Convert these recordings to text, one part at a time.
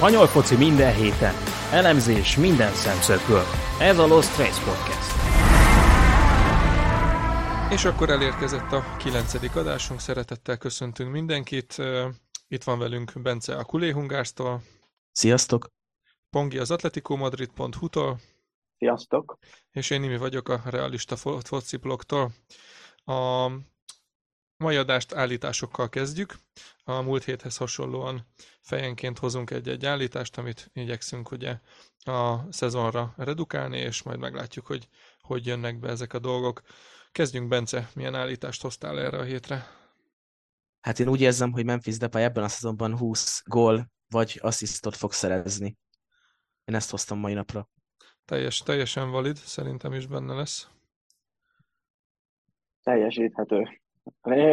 Spanyol foci minden héten, elemzés minden szemszögből. Ez a Lost Trace Podcast. És akkor elérkezett a kilencedik adásunk, szeretettel köszöntünk mindenkit. Itt van velünk Bence a Kuléhungárstól. Sziasztok! Pongi az Atletico Madrid.hu-tól. Sziasztok! És én Imi vagyok a Realista Foci blogtól. A mai adást állításokkal kezdjük. A múlt héthez hasonlóan fejenként hozunk egy-egy állítást, amit igyekszünk ugye a szezonra redukálni, és majd meglátjuk, hogy hogy jönnek be ezek a dolgok. Kezdjünk, Bence, milyen állítást hoztál erre a hétre? Hát én úgy érzem, hogy Memphis Depay ebben a szezonban 20 gól vagy asszisztot fog szerezni. Én ezt hoztam mai napra. Teljes, teljesen valid, szerintem is benne lesz. Teljesíthető.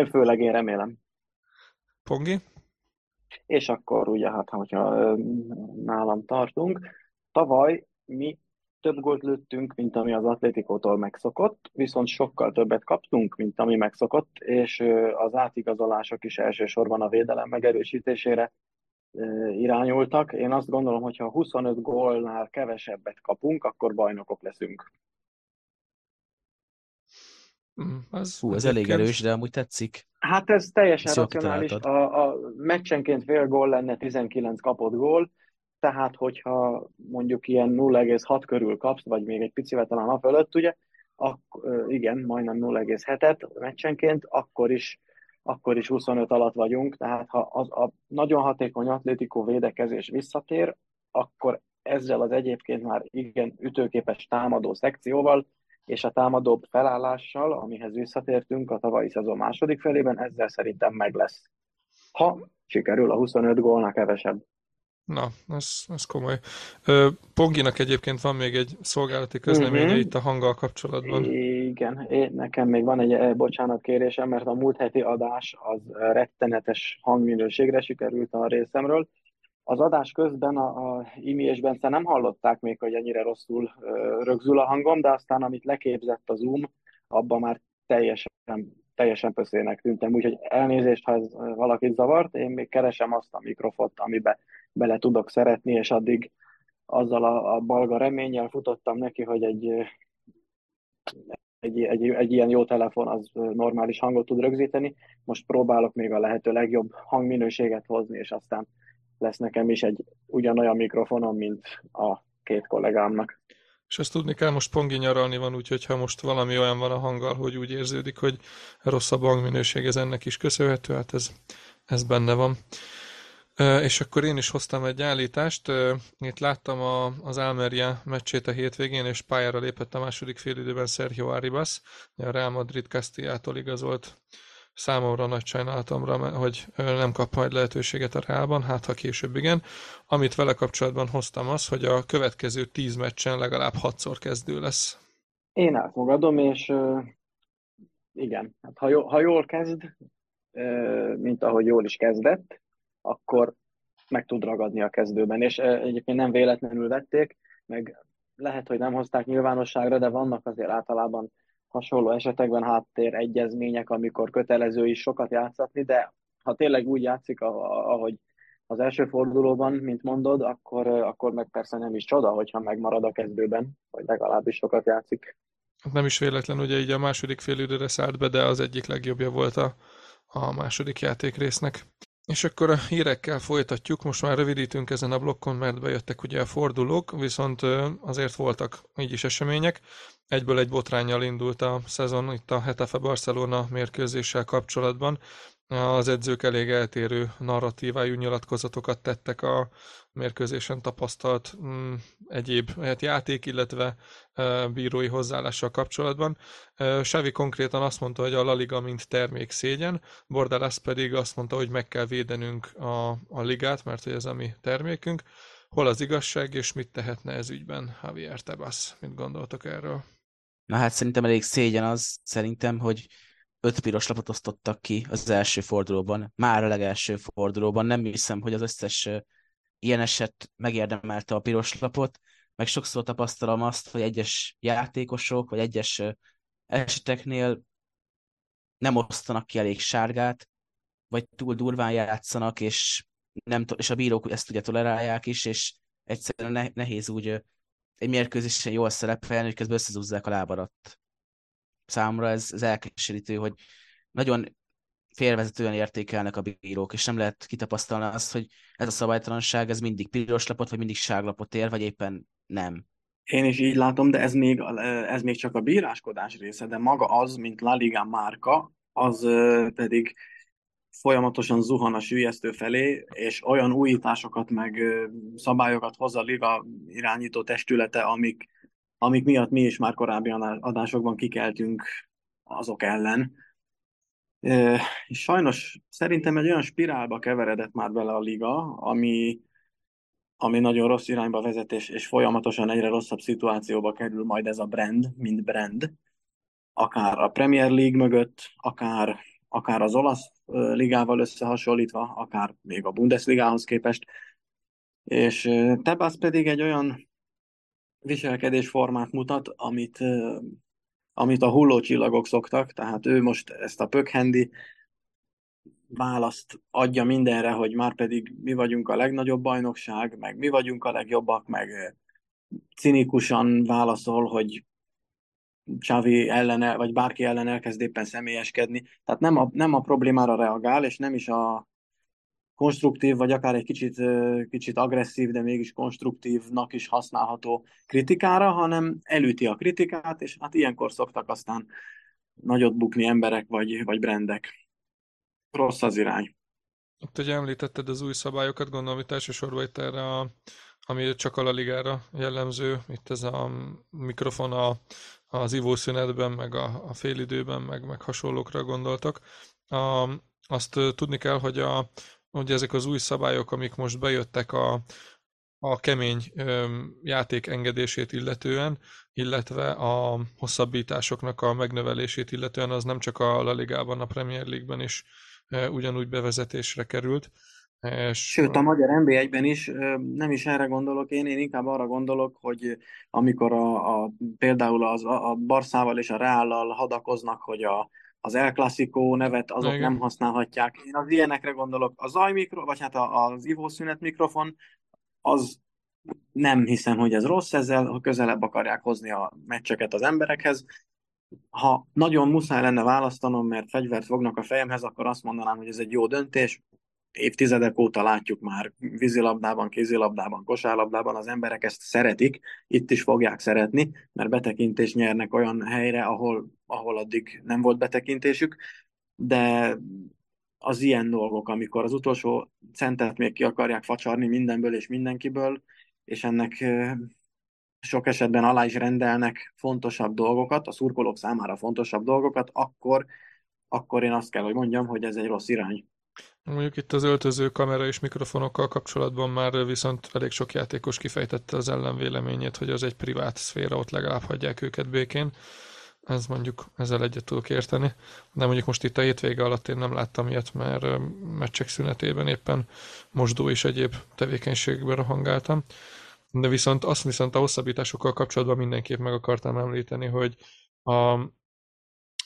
Főleg én remélem. Pongi? És akkor ugye, hát hogyha nálam tartunk, tavaly mi több gólt lőttünk, mint ami az Atlétikótól megszokott, viszont sokkal többet kaptunk, mint ami megszokott, és az átigazolások is elsősorban a védelem megerősítésére irányultak. Én azt gondolom, hogy ha 25 gólnál kevesebbet kapunk, akkor bajnokok leszünk. Mm, az Hú, ez elég erős, de amúgy tetszik. Hát ez teljesen ez racionális. A, a meccsenként fél gól lenne 19 kapott gól, tehát hogyha mondjuk ilyen 0,6 körül kapsz, vagy még egy picivel talán a fölött, ugye, akkor, igen, majdnem 0,7-et meccsenként, akkor is, akkor is 25 alatt vagyunk, tehát ha az, a nagyon hatékony atlétikó védekezés visszatér, akkor ezzel az egyébként már igen ütőképes támadó szekcióval és a támadóbb felállással, amihez visszatértünk a tavalyi szezon második felében, ezzel szerintem meg lesz. Ha sikerül a 25 gólnak kevesebb. Na, ez, ez komoly. Ponginak egyébként van még egy szolgálati közleménye uh-huh. itt a hanggal kapcsolatban. Igen, én, nekem még van egy eh, bocsánat kérésem, mert a múlt heti adás az rettenetes hangminőségre sikerült a részemről. Az adás közben a, a Imi és Bence nem hallották még, hogy ennyire rosszul ö, rögzül a hangom, de aztán amit leképzett a Zoom, abban már teljesen, teljesen pöszének tűntem, úgyhogy elnézést, ha ez valakit zavart, én még keresem azt a mikrofont, amibe bele tudok szeretni, és addig azzal a, a balga reménnyel futottam neki, hogy egy, egy, egy, egy ilyen jó telefon az normális hangot tud rögzíteni. Most próbálok még a lehető legjobb hangminőséget hozni, és aztán lesz nekem is egy ugyanolyan mikrofonom, mint a két kollégámnak. És ezt tudni kell, most pongi nyaralni van, úgyhogy ha most valami olyan van a hanggal, hogy úgy érződik, hogy rosszabb hangminőség, ez ennek is köszönhető, hát ez, ez benne van. És akkor én is hoztam egy állítást. Itt láttam a, az Almeria meccsét a hétvégén, és pályára lépett a második félidőben Sergio Arribas, a Real Madrid Castillától igazolt számomra nagy sajnálatomra, hogy nem kap majd lehetőséget a Reálban, hát ha később igen. Amit vele kapcsolatban hoztam az, hogy a következő tíz meccsen legalább hatszor kezdő lesz. Én elfogadom, és igen, hát ha, jól, ha jól kezd, mint ahogy jól is kezdett, akkor meg tud ragadni a kezdőben, és egyébként nem véletlenül vették, meg lehet, hogy nem hozták nyilvánosságra, de vannak azért általában hasonló esetekben háttér egyezmények, amikor kötelező is sokat játszatni, de ha tényleg úgy játszik, ahogy az első fordulóban, mint mondod, akkor, akkor meg persze nem is csoda, hogyha megmarad a kezdőben, vagy legalábbis sokat játszik. Nem is véletlen, ugye így a második fél időre szállt be, de az egyik legjobbja volt a, a második játékrésznek. És akkor a hírekkel folytatjuk, most már rövidítünk ezen a blokkon, mert bejöttek ugye a fordulók, viszont azért voltak így is események. Egyből egy botrányjal indult a szezon itt a Hetafe Barcelona mérkőzéssel kapcsolatban. Az edzők elég eltérő narratívájú nyilatkozatokat tettek a mérkőzésen tapasztalt mm, egyéb hát játék, illetve e, bírói hozzáállással kapcsolatban. E, Xavi konkrétan azt mondta, hogy a La Liga mint termék szégyen, Bordalász pedig azt mondta, hogy meg kell védenünk a, a ligát, mert hogy ez a mi termékünk. Hol az igazság, és mit tehetne ez ügyben Javier Tebas? Mit gondoltok erről? Na hát szerintem elég szégyen az, szerintem, hogy öt piros lapot osztottak ki az első fordulóban, már a legelső fordulóban. Nem hiszem, hogy az összes ilyen eset megérdemelte a piros lapot, meg sokszor tapasztalom azt, hogy egyes játékosok, vagy egyes eseteknél nem osztanak ki elég sárgát, vagy túl durván játszanak, és nem, és a bírók ezt ugye tolerálják is, és egyszerűen nehéz úgy egy mérkőzésen jól szerepelni, hogy közben összezúzzák a lábarat. Számomra ez, ez elkeserítő, hogy nagyon félvezetően értékelnek a bírók, és nem lehet kitapasztalni azt, hogy ez a szabálytalanság, ez mindig piros lapot, vagy mindig ságlapot ér, vagy éppen nem. Én is így látom, de ez még, ez még csak a bíráskodás része, de maga az, mint La Liga márka, az pedig folyamatosan zuhan a sülyeztő felé, és olyan újításokat meg szabályokat hoz a liga irányító testülete, amik, amik miatt mi is már korábbi adásokban kikeltünk azok ellen. És sajnos szerintem egy olyan spirálba keveredett már bele a liga, ami, ami nagyon rossz irányba vezet, és, és folyamatosan egyre rosszabb szituációba kerül majd ez a brand, mint brand, akár a Premier League mögött, akár, akár az olasz ligával összehasonlítva, akár még a Bundesligához képest. És Tebas pedig egy olyan viselkedésformát mutat, amit, amit a hullócsillagok szoktak, tehát ő most ezt a pökhendi választ adja mindenre, hogy már pedig mi vagyunk a legnagyobb bajnokság, meg mi vagyunk a legjobbak, meg cinikusan válaszol, hogy Xavi ellene, vagy bárki ellen elkezd éppen személyeskedni. Tehát nem a, nem a problémára reagál, és nem is a konstruktív, vagy akár egy kicsit, kicsit agresszív, de mégis konstruktívnak is használható kritikára, hanem elüti a kritikát, és hát ilyenkor szoktak aztán nagyot bukni emberek vagy, vagy brendek. Rossz az irány. Itt ugye említetted az új szabályokat, gondolom itt elsősorban itt erre a ami csak a La Ligára jellemző, itt ez a mikrofon a, az ivószünetben, meg a, a félidőben, meg, meg hasonlókra gondoltak. A, azt tudni kell, hogy, a, hogy ezek az új szabályok, amik most bejöttek a, a kemény játék engedését illetően, illetve a hosszabbításoknak a megnövelését illetően, az nem csak a La Ligában, a Premier League-ben is ugyanúgy bevezetésre került. És... Sőt, a magyar NB1-ben is nem is erre gondolok én, én inkább arra gondolok, hogy amikor a, a, például az, a Barszával és a Reállal hadakoznak, hogy a, az El Clasico nevet azok Igen. nem használhatják. Én az ilyenekre gondolok. A zajmikro, vagy hát az ivószünet mikrofon, az nem hiszem, hogy ez rossz, ezzel ha közelebb akarják hozni a meccseket az emberekhez. Ha nagyon muszáj lenne választanom, mert fegyvert fognak a fejemhez, akkor azt mondanám, hogy ez egy jó döntés évtizedek óta látjuk már vízilabdában, kézilabdában, kosárlabdában, az emberek ezt szeretik, itt is fogják szeretni, mert betekintést nyernek olyan helyre, ahol, ahol addig nem volt betekintésük, de az ilyen dolgok, amikor az utolsó centet még ki akarják facsarni mindenből és mindenkiből, és ennek sok esetben alá is rendelnek fontosabb dolgokat, a szurkolók számára fontosabb dolgokat, akkor, akkor én azt kell, hogy mondjam, hogy ez egy rossz irány. Mondjuk itt az öltöző kamera és mikrofonokkal kapcsolatban már viszont elég sok játékos kifejtette az ellenvéleményét, hogy az egy privát szféra, ott legalább hagyják őket békén. Ez mondjuk ezzel egyet tudok érteni. De mondjuk most itt a hétvége alatt én nem láttam ilyet, mert meccsek szünetében éppen mosdó és egyéb tevékenységben rohangáltam. De viszont azt viszont a hosszabbításokkal kapcsolatban mindenképp meg akartam említeni, hogy a,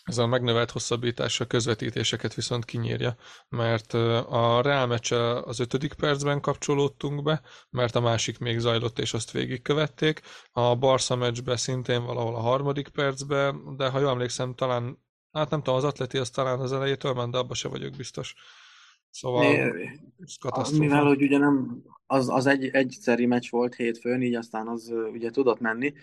ez a megnövelt hosszabbítás a közvetítéseket viszont kinyírja, mert a Real meccs az ötödik percben kapcsolódtunk be, mert a másik még zajlott, és azt végigkövették. A Barca meccsbe szintén valahol a harmadik percben, de ha jól emlékszem, talán, hát nem tudom, az atleti az talán az elejétől ment, de abban se vagyok biztos. Szóval katasztrófa. Mivel, hogy ugye nem, az, az egy egyszeri meccs volt hétfőn, így aztán az ugye tudott menni,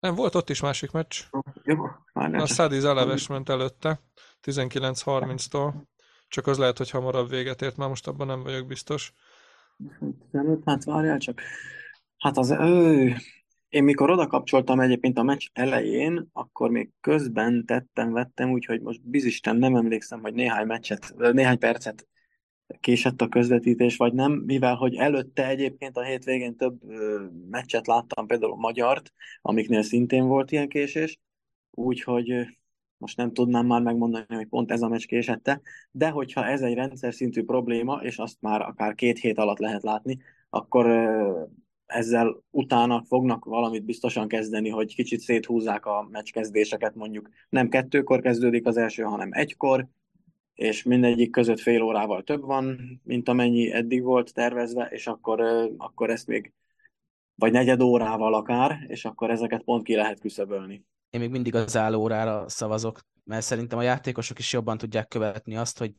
nem, volt ott is másik meccs. Jó, a Szádiz Eleves ment előtte, 19.30-tól. Csak az lehet, hogy hamarabb véget ért, már most abban nem vagyok biztos. 15, hát várjál csak. Hát az, ő, én mikor oda kapcsoltam egyébként a meccs elején, akkor még közben tettem, vettem, úgyhogy most bizisten nem emlékszem, hogy néhány meccset, néhány percet késett a közvetítés, vagy nem, mivel hogy előtte egyébként a hétvégén több meccset láttam, például magyart, amiknél szintén volt ilyen késés, úgyhogy most nem tudnám már megmondani, hogy pont ez a meccs késette, de hogyha ez egy rendszer szintű probléma, és azt már akár két hét alatt lehet látni, akkor ezzel utána fognak valamit biztosan kezdeni, hogy kicsit széthúzzák a meccskezdéseket, mondjuk nem kettőkor kezdődik az első, hanem egykor, és mindegyik között fél órával több van, mint amennyi eddig volt tervezve, és akkor, akkor ezt még vagy negyed órával akár, és akkor ezeket pont ki lehet küszöbölni. Én még mindig az állórára szavazok, mert szerintem a játékosok is jobban tudják követni azt, hogy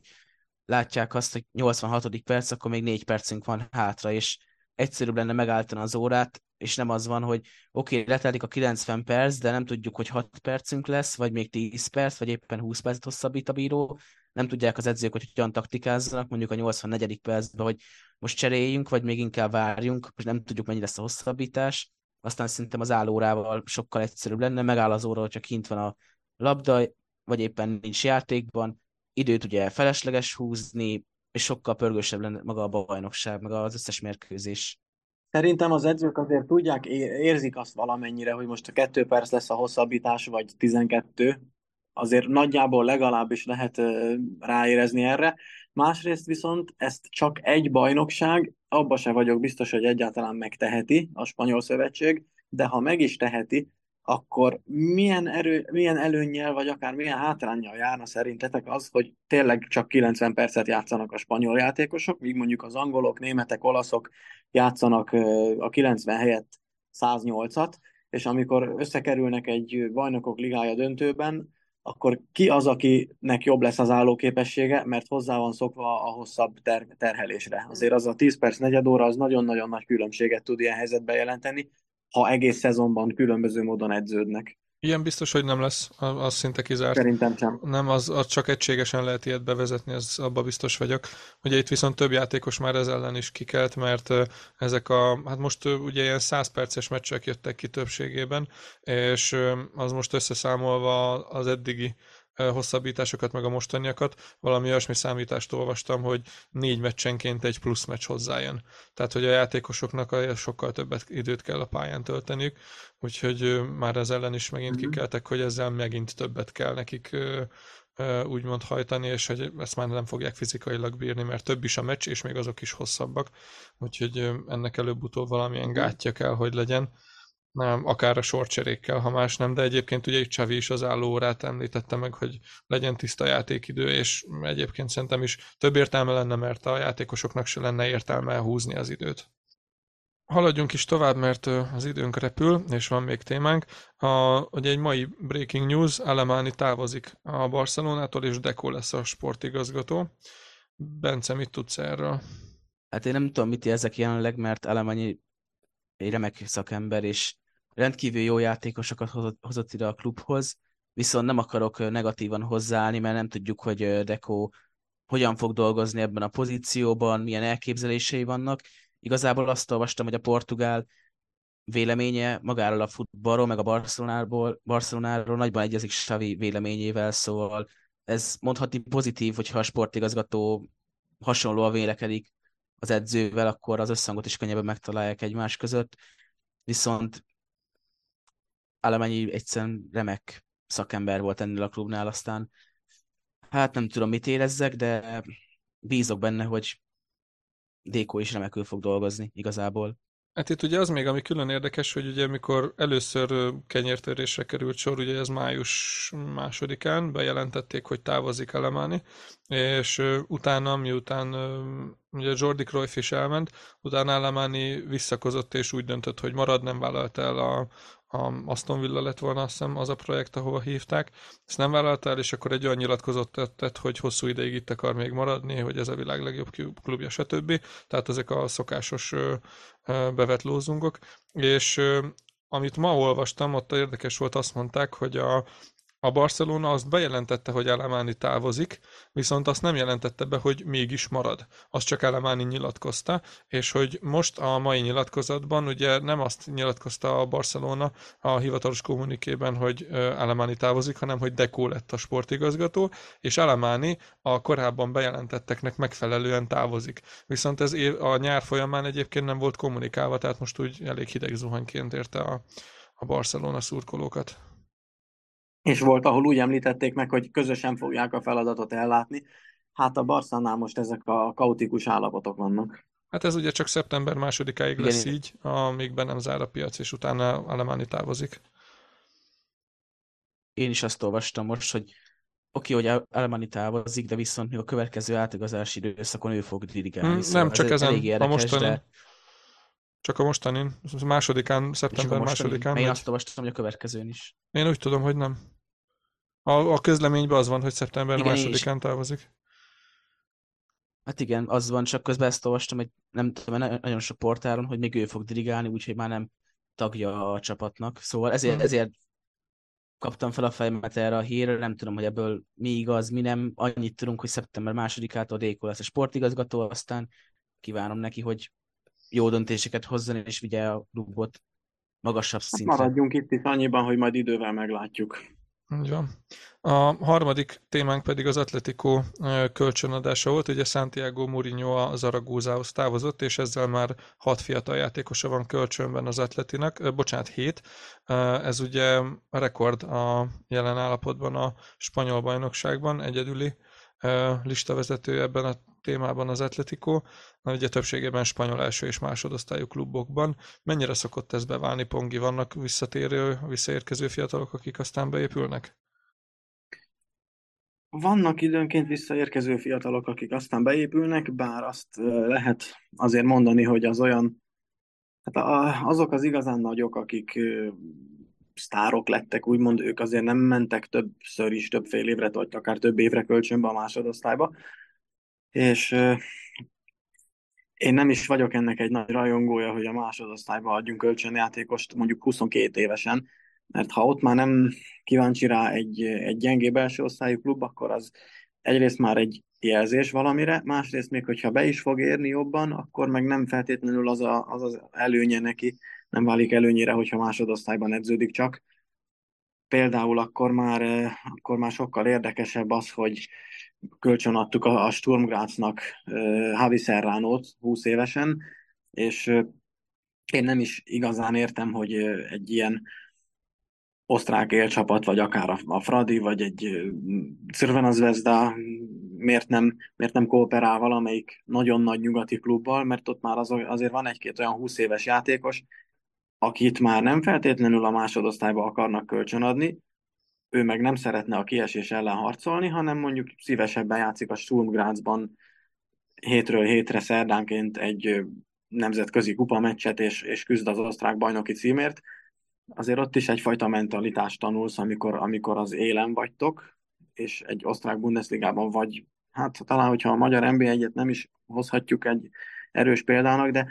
látják azt, hogy 86. perc, akkor még 4 percünk van hátra, és egyszerűbb lenne megállítani az órát, és nem az van, hogy oké, okay, letelik a 90 perc, de nem tudjuk, hogy 6 percünk lesz, vagy még 10 perc, vagy éppen 20 percet hosszabbít a bíró. Nem tudják az edzők, hogy hogyan taktikázzanak, mondjuk a 84. percben, hogy most cseréljünk, vagy még inkább várjunk, most nem tudjuk, mennyi lesz a hosszabbítás. Aztán szerintem az állórával sokkal egyszerűbb lenne, megáll az óra, hogyha kint van a labda, vagy éppen nincs játékban, időt ugye felesleges húzni, és sokkal pörgősebb lenne maga a bajnokság, meg az összes mérkőzés. Szerintem az edzők azért tudják, érzik azt valamennyire, hogy most a kettő perc lesz a hosszabbítás, vagy 12, azért nagyjából legalábbis lehet ráérezni erre. Másrészt viszont ezt csak egy bajnokság, abba se vagyok biztos, hogy egyáltalán megteheti a spanyol szövetség, de ha meg is teheti, akkor milyen, erő, milyen előnnyel, vagy akár milyen hátrányjal járna szerintetek az, hogy tényleg csak 90 percet játszanak a spanyol játékosok, míg mondjuk az angolok, németek, olaszok játszanak a 90 helyett 108-at, és amikor összekerülnek egy bajnokok ligája döntőben, akkor ki az, akinek jobb lesz az állóképessége, mert hozzá van szokva a hosszabb ter- terhelésre. Azért az a 10 perc, negyed óra az nagyon-nagyon nagy különbséget tud ilyen helyzetben jelenteni, ha egész szezonban különböző módon edződnek. Ilyen biztos, hogy nem lesz, az szinte kizárt. Szerintem sem. Nem, az, az csak egységesen lehet ilyet bevezetni, ez abba biztos vagyok. Ugye itt viszont több játékos már ez ellen is kikelt, mert ezek a, hát most ugye ilyen 100 perces meccsek jöttek ki többségében, és az most összeszámolva az eddigi hosszabbításokat, meg a mostaniakat, valami olyasmi számítást olvastam, hogy négy meccsenként egy plusz meccs hozzájön. Tehát, hogy a játékosoknak sokkal többet időt kell a pályán tölteniük, úgyhogy már ez ellen is megint mm-hmm. kikeltek, hogy ezzel megint többet kell nekik úgymond hajtani, és hogy ezt már nem fogják fizikailag bírni, mert több is a meccs, és még azok is hosszabbak, úgyhogy ennek előbb-utóbb valamilyen mhm. gátja kell, hogy legyen nem, akár a sorcserékkel, ha más nem, de egyébként ugye itt Csavi is az állóórát említette meg, hogy legyen tiszta játékidő, és egyébként szerintem is több értelme lenne, mert a játékosoknak se lenne értelme húzni az időt. Haladjunk is tovább, mert az időnk repül, és van még témánk. A, ugye egy mai breaking news, Alemani távozik a Barcelonától, és Deco lesz a sportigazgató. Bence, mit tudsz erről? Hát én nem tudom, mit ezek jelenleg, mert Alemani egy remek szakember, és rendkívül jó játékosokat hozott, hozott ide a klubhoz, viszont nem akarok negatívan hozzáállni, mert nem tudjuk, hogy Deco hogyan fog dolgozni ebben a pozícióban, milyen elképzelései vannak. Igazából azt olvastam, hogy a portugál véleménye magáról a futballról, meg a Barcelonáról, Barcelonáról nagyban egyezik Xavi véleményével, szóval ez mondhatni pozitív, hogyha a sportigazgató hasonlóan vélekedik az edzővel, akkor az összhangot is könnyebben megtalálják egymás között. Viszont Alemennyi egyszerűen remek szakember volt ennél a klubnál, aztán hát nem tudom, mit érezzek, de bízok benne, hogy Déko is remekül fog dolgozni igazából. Hát itt ugye az még, ami külön érdekes, hogy ugye amikor először kenyértörésre került sor, ugye ez május másodikán bejelentették, hogy távozik Alemani, és utána, miután ugye Jordi Cruyff is elment, utána Alemani visszakozott és úgy döntött, hogy marad, nem vállalt el a, a Aston Villa lett volna azt hiszem az a projekt, ahova hívták. Ezt nem vállalta el, és akkor egy olyan nyilatkozott tett, hogy hosszú ideig itt akar még maradni, hogy ez a világ legjobb klubja, stb. Tehát ezek a szokásos bevett lózungok. És amit ma olvastam, ott érdekes volt, azt mondták, hogy a, a Barcelona azt bejelentette, hogy Alemani távozik, viszont azt nem jelentette be, hogy mégis marad. Azt csak Alemani nyilatkozta, és hogy most a mai nyilatkozatban ugye nem azt nyilatkozta a Barcelona a hivatalos kommunikében, hogy Alemani távozik, hanem hogy Deco lett a sportigazgató, és Alemani a korábban bejelentetteknek megfelelően távozik. Viszont ez a nyár folyamán egyébként nem volt kommunikálva, tehát most úgy elég hideg zuhanyként érte a, a Barcelona szurkolókat és volt, ahol úgy említették meg, hogy közösen fogják a feladatot ellátni. Hát a Barszánál most ezek a kaotikus állapotok vannak. Hát ez ugye csak szeptember másodikáig Igen. lesz így, amíg be nem zár a piac, és utána Alemáni távozik. Én is azt olvastam most, hogy oké, hogy Elmani távozik, de viszont még a következő átigazási időszakon ő fog dirigálni. Hmm, szóval nem csak ezen, elég érdekes, a mostanin. De... Csak a mostanin, másodikán, szeptember a másodikán. Én azt olvastam, hogy a következőn is. Én úgy tudom, hogy nem. A, a közleményben az van, hogy szeptember igen, másodikán távozik. Hát igen, az van, csak közben ezt olvastam, hogy nem tudom, nagyon sok portálon, hogy még ő fog dirigálni, úgyhogy már nem tagja a csapatnak. Szóval ezért, hmm. ezért kaptam fel a fejemet erre a hírre, nem tudom, hogy ebből mi igaz, mi nem. Annyit tudunk, hogy szeptember másodikától Déko lesz a sportigazgató, aztán kívánom neki, hogy jó döntéseket hozzon, és vigye a klubot magasabb hát szintre. Maradjunk itt is annyiban, hogy majd idővel meglátjuk. Ja. A harmadik témánk pedig az Atletico kölcsönadása volt. Ugye Santiago Mourinho a Zaragózához távozott, és ezzel már hat fiatal játékosa van kölcsönben az Atletinak, bocsánat, hét. Ez ugye a rekord a jelen állapotban a spanyol bajnokságban, egyedüli listavezető ebben a témában az Atletico, ugye többségében spanyol első és másodosztályú klubokban. Mennyire szokott ez beválni, Pongi? Vannak visszatérő, visszaérkező fiatalok, akik aztán beépülnek? Vannak időnként visszaérkező fiatalok, akik aztán beépülnek, bár azt lehet azért mondani, hogy az olyan, hát azok az igazán nagyok, akik sztárok lettek, úgymond ők azért nem mentek többször is, több fél évre, vagy akár több évre kölcsönbe a másodosztályba. És én nem is vagyok ennek egy nagy rajongója, hogy a másodosztályba adjunk kölcsönjátékost mondjuk 22 évesen, mert ha ott már nem kíváncsi rá egy, egy gyengébb első osztályú klub, akkor az egyrészt már egy jelzés valamire, másrészt még, hogyha be is fog érni jobban, akkor meg nem feltétlenül az a, az, az előnye neki, nem válik előnyére, hogyha másodosztályban edződik csak. Például akkor már, eh, akkor már sokkal érdekesebb az, hogy kölcsön adtuk a, a Sturm Graznak uh, Javi Serránót 20 évesen, és uh, én nem is igazán értem, hogy egy ilyen osztrák élcsapat, vagy akár a, a Fradi, vagy egy Crvena Zvezda miért nem, miért nem kooperál valamelyik nagyon nagy nyugati klubbal, mert ott már az, azért van egy-két olyan 20 éves játékos, akit már nem feltétlenül a másodosztályba akarnak kölcsönadni, ő meg nem szeretne a kiesés ellen harcolni, hanem mondjuk szívesebben játszik a Sturm Grazban hétről hétre szerdánként egy nemzetközi kupameccset, és, és küzd az osztrák bajnoki címért, azért ott is egyfajta mentalitást tanulsz, amikor, amikor az élen vagytok, és egy osztrák Bundesligában vagy, hát talán, hogyha a magyar nb 1 nem is hozhatjuk egy erős példának, de,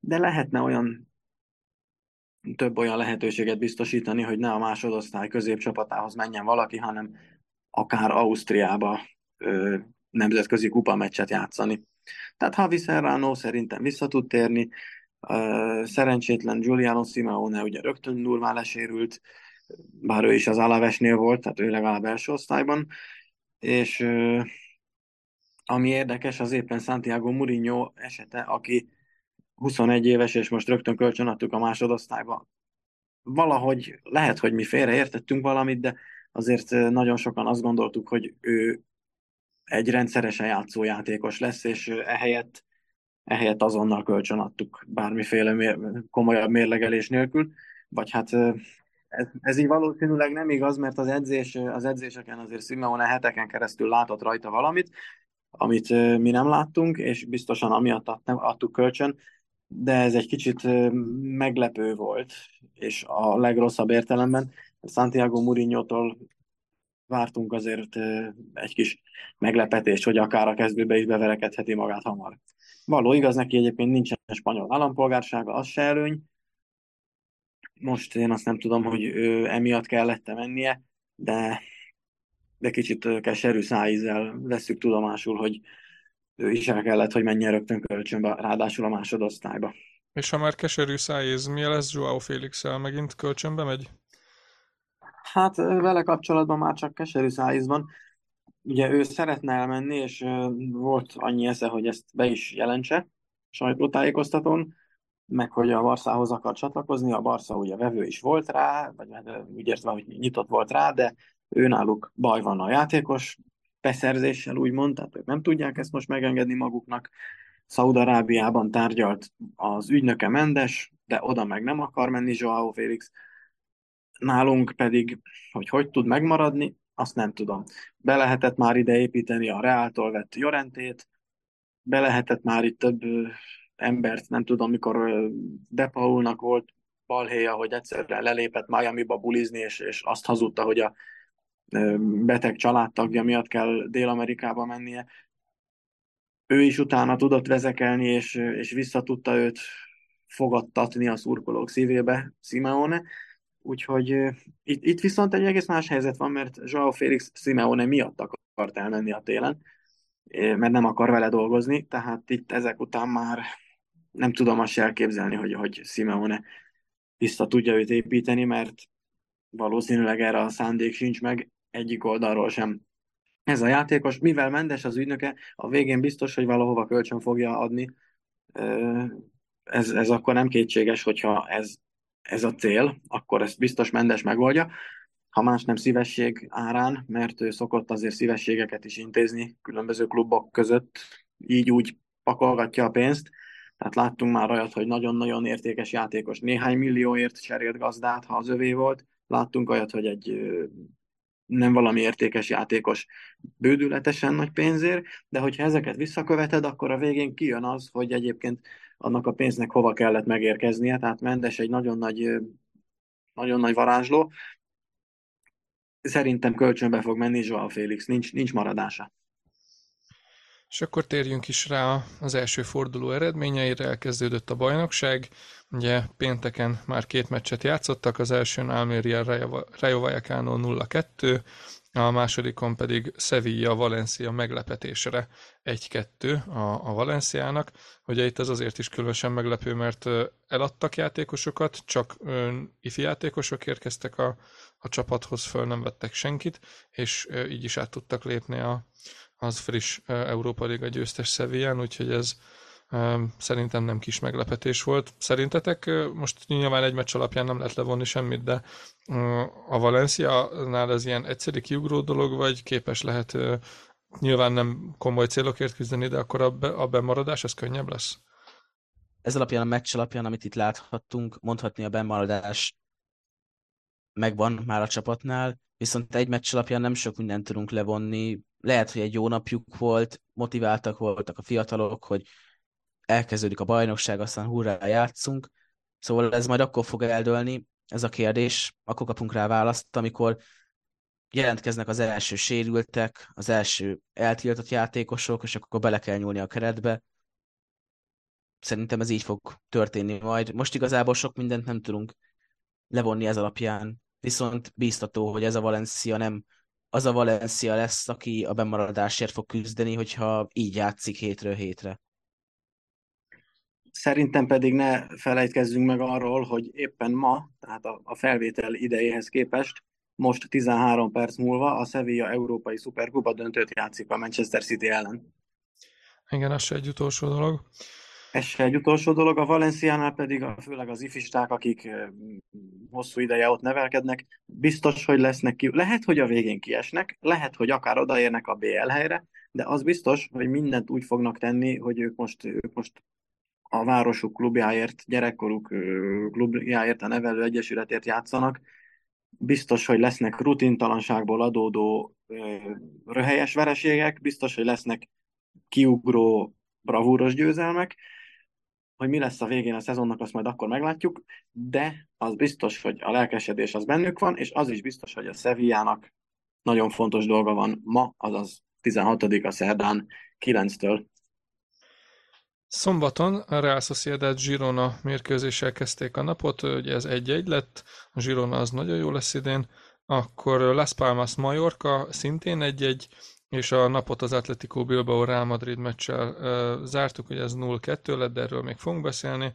de lehetne olyan több olyan lehetőséget biztosítani, hogy ne a másodosztály középcsapatához menjen valaki, hanem akár Ausztriába ö, nemzetközi kupameccset játszani. Tehát Havi Serrano szerintem vissza tud térni, szerencsétlen Giuliano Simeone ugye rögtön durván lesérült, bár ő is az Alavesnél volt, tehát ő legalább első osztályban, és ami érdekes, az éppen Santiago Mourinho esete, aki 21 éves, és most rögtön kölcsön adtuk a másodosztályba. Valahogy lehet, hogy mi félreértettünk valamit, de azért nagyon sokan azt gondoltuk, hogy ő egy rendszeresen játszó játékos lesz, és ehelyett, ehelyett azonnal kölcsön adtuk bármiféle mér, komolyabb mérlegelés nélkül, vagy hát ez, ez így valószínűleg nem igaz, mert az, edzés, az edzéseken azért Simeone heteken keresztül látott rajta valamit, amit mi nem láttunk, és biztosan amiatt adtuk kölcsön, de ez egy kicsit meglepő volt, és a legrosszabb értelemben Santiago Mourinho-tól vártunk azért egy kis meglepetést, hogy akár a kezdőbe is beverekedheti magát hamar. Való igaz, neki egyébként nincsen spanyol állampolgársága, az se előny. Most én azt nem tudom, hogy ő emiatt kellett mennie, de, de kicsit keserű szájízzel veszük tudomásul, hogy ő is el kellett, hogy menjen rögtön kölcsönbe, ráadásul a másodosztályba. És ha már keserű szájéz, mi lesz Joao félix -el? Megint kölcsönbe megy? Hát vele kapcsolatban már csak keserű szájéz van. Ugye ő szeretne elmenni, és volt annyi esze, hogy ezt be is jelentse sajtótájékoztatón, meg hogy a Barszához akar csatlakozni, a Barsza ugye vevő is volt rá, vagy hát, úgy értve, hogy nyitott volt rá, de ő náluk baj van a játékos, beszerzéssel, úgymond, tehát ők nem tudják ezt most megengedni maguknak. Szaudarábiában tárgyalt az ügynöke Mendes, de oda meg nem akar menni Joao Félix. Nálunk pedig, hogy hogy tud megmaradni, azt nem tudom. Be lehetett már ide építeni a Reáltól vett Jorentét, be lehetett már itt több embert, nem tudom, mikor De Paulnak volt balhéja, hogy egyszerűen lelépett Miami-ba bulizni, és, és azt hazudta, hogy a beteg családtagja miatt kell Dél-Amerikába mennie. Ő is utána tudott vezekelni, és, és vissza tudta őt fogadtatni a szurkolók szívébe, Simeone. Úgyhogy itt, itt viszont egy egész más helyzet van, mert Joao Félix Simeone miatt akart elmenni a télen, mert nem akar vele dolgozni, tehát itt ezek után már nem tudom azt elképzelni, hogy, hogy Simeone vissza tudja őt építeni, mert valószínűleg erre a szándék sincs meg egyik oldalról sem. Ez a játékos, mivel Mendes az ügynöke, a végén biztos, hogy valahova kölcsön fogja adni. Ez, ez akkor nem kétséges, hogyha ez, ez a cél, akkor ezt biztos Mendes megoldja. Ha más nem szívesség árán, mert ő szokott azért szívességeket is intézni különböző klubok között, így úgy pakolgatja a pénzt. Tehát láttunk már olyat, hogy nagyon-nagyon értékes játékos néhány millióért cserélt gazdát, ha az övé volt. Láttunk olyat, hogy egy nem valami értékes játékos bődületesen nagy pénzért, de hogyha ezeket visszaköveted, akkor a végén kijön az, hogy egyébként annak a pénznek hova kellett megérkeznie, tehát Mendes egy nagyon nagy, nagyon nagy varázsló. Szerintem kölcsönbe fog menni Joao Félix, nincs, nincs maradása. És akkor térjünk is rá az első forduló eredményeire, elkezdődött a bajnokság. Ugye pénteken már két meccset játszottak, az elsőn Almeria Rayo Vallecano 0-2, a másodikon pedig Sevilla Valencia meglepetésre 1-2 a, a Valenciának. Ugye itt ez azért is különösen meglepő, mert eladtak játékosokat, csak ifi játékosok érkeztek a, a csapathoz, föl nem vettek senkit, és így is át tudtak lépni a, az friss Európa Liga győztes Sevillán, úgyhogy ez szerintem nem kis meglepetés volt. Szerintetek most nyilván egy meccs alapján nem lehet levonni semmit, de a Valencia-nál ez ilyen egyszerű kiugró dolog, vagy képes lehet nyilván nem komoly célokért küzdeni, de akkor a, be, a bemaradás ez könnyebb lesz? Ez alapján, a meccs alapján, amit itt láthattunk, mondhatni a bemaradás megvan már a csapatnál, viszont egy meccs alapján nem sok mindent tudunk levonni. Lehet, hogy egy jó napjuk volt, motiváltak voltak a fiatalok, hogy elkezdődik a bajnokság, aztán hurrá játszunk. Szóval ez majd akkor fog eldőlni, ez a kérdés, akkor kapunk rá választ, amikor jelentkeznek az első sérültek, az első eltiltott játékosok, és akkor bele kell nyúlni a keretbe. Szerintem ez így fog történni majd. Most igazából sok mindent nem tudunk levonni ez alapján, viszont bíztató, hogy ez a Valencia nem az a Valencia lesz, aki a bemaradásért fog küzdeni, hogyha így játszik hétről hétre. Szerintem pedig ne felejtkezzünk meg arról, hogy éppen ma, tehát a, a felvétel idejéhez képest, most 13 perc múlva a Sevilla Európai Superkupa döntőt játszik a Manchester City ellen. Igen, az se egy utolsó dolog. Ez se egy utolsó dolog, a Valenciánál pedig a, főleg az ifisták, akik hosszú ideje ott nevelkednek, biztos, hogy lesznek ki. Lehet, hogy a végén kiesnek, lehet, hogy akár odaérnek a BL helyre, de az biztos, hogy mindent úgy fognak tenni, hogy ők most, ők most a városuk klubjáért, gyerekkoruk klubjáért, a nevelő egyesületért játszanak, biztos, hogy lesznek rutintalanságból adódó röhelyes vereségek, biztos, hogy lesznek kiugró bravúros győzelmek, hogy mi lesz a végén a szezonnak, azt majd akkor meglátjuk, de az biztos, hogy a lelkesedés az bennük van, és az is biztos, hogy a Sevillának nagyon fontos dolga van ma, azaz 16 a szerdán 9-től Szombaton a Real Sociedad Girona mérkőzéssel kezdték a napot, ugye ez 1-1 lett, a Girona az nagyon jó lesz idén, akkor Las Palmas Mallorca szintén 1-1, és a napot az Atletico Bilbao Real Madrid meccsel uh, zártuk, hogy ez 0-2 lett, de erről még fogunk beszélni.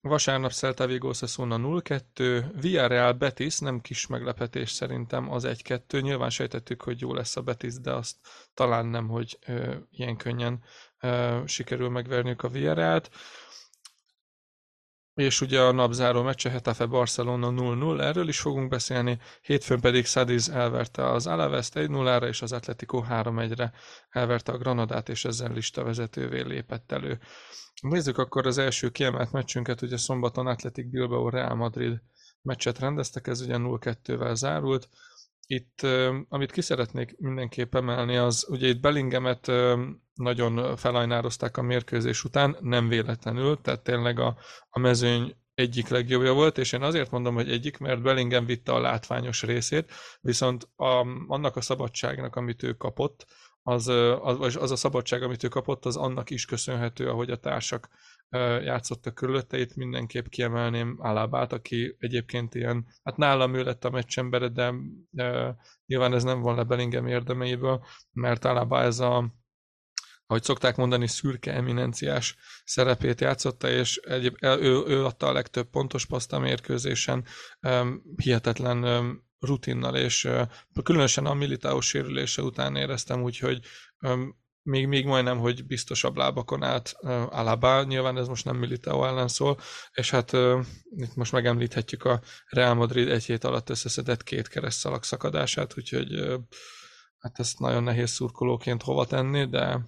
Vasárnap Celta Vigo Osasuna 0-2, Villarreal Betis, nem kis meglepetés szerintem az 1-2. Nyilván sejtettük, hogy jó lesz a Betis, de azt talán nem, hogy uh, ilyen könnyen sikerül megverniük a Villarrealt. És ugye a napzáró meccse Hetafe Barcelona 0-0, erről is fogunk beszélni. Hétfőn pedig Sadiz elverte az Alaves 1-0-ra, és az Atletico 3-1-re elverte a Granadát, és ezzel listavezetővé lépett elő. Nézzük akkor az első kiemelt meccsünket, ugye szombaton Atletic Bilbao Real Madrid meccset rendeztek, ez ugye 0-2-vel zárult. Itt, amit ki szeretnék mindenképp emelni, az ugye itt Bellingemet nagyon felajnározták a mérkőzés után, nem véletlenül, tehát tényleg a, a mezőny egyik legjobbja volt, és én azért mondom, hogy egyik, mert Bellingham vitte a látványos részét, viszont a, annak a szabadságnak, amit ő kapott, az, az, az a szabadság, amit ő kapott, az annak is köszönhető, ahogy a társak játszottak körülötte. Itt mindenképp kiemelném Alábát, aki egyébként ilyen, hát nálam ő lett a meccsembere, de de nyilván ez nem van le Bellingham érdemeiből, mert Alaba ez a ahogy szokták mondani, szürke eminenciás szerepét játszotta, és egyéb, ő, ő adta a legtöbb pontos paszt a mérkőzésen, hihetetlen rutinnal, és különösen a Militao sérülése után éreztem úgy, hogy még, még majdnem, hogy biztosabb lábakon állt Alaba, nyilván ez most nem Militao ellen szól, és hát itt most megemlíthetjük a Real Madrid egy hét alatt összeszedett két keresztszalag szakadását, úgyhogy hát ezt nagyon nehéz szurkolóként hova tenni, de,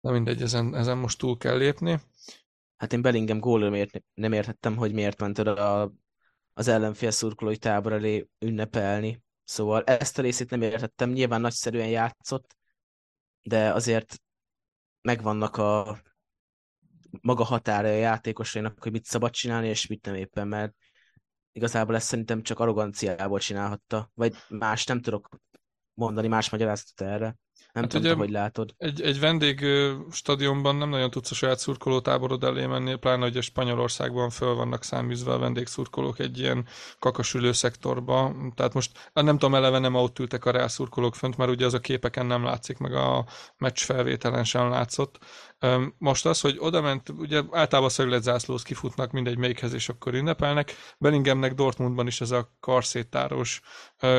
de mindegy, ezen, ezen most túl kell lépni. Hát én Bellingham gólra miért, nem értettem, hogy miért ment a, az ellenfél szurkolói tábor elé ünnepelni. Szóval ezt a részét nem értettem, nyilván nagyszerűen játszott, de azért megvannak a maga határa a játékosainak, hogy mit szabad csinálni, és mit nem éppen, mert igazából ezt szerintem csak arroganciából csinálhatta, vagy más nem tudok mondani, más magyarázatot erre. Nem hát tudom, hogy látod. Egy, egy vendég stadionban nem nagyon tudsz a saját szurkoló táborod elé menni, pláne, hogy a Spanyolországban föl vannak száműzve a vendégszurkolók egy ilyen kakasülő szektorba. Tehát most nem tudom, eleve nem ott ültek a rászurkolók fönt, mert ugye az a képeken nem látszik, meg a meccs felvételen sem látszott. Most az, hogy oda ment, ugye általában szögletzászlóz kifutnak mindegy melyikhez, és akkor ünnepelnek. Bellinghamnek Dortmundban is ez a karszétáros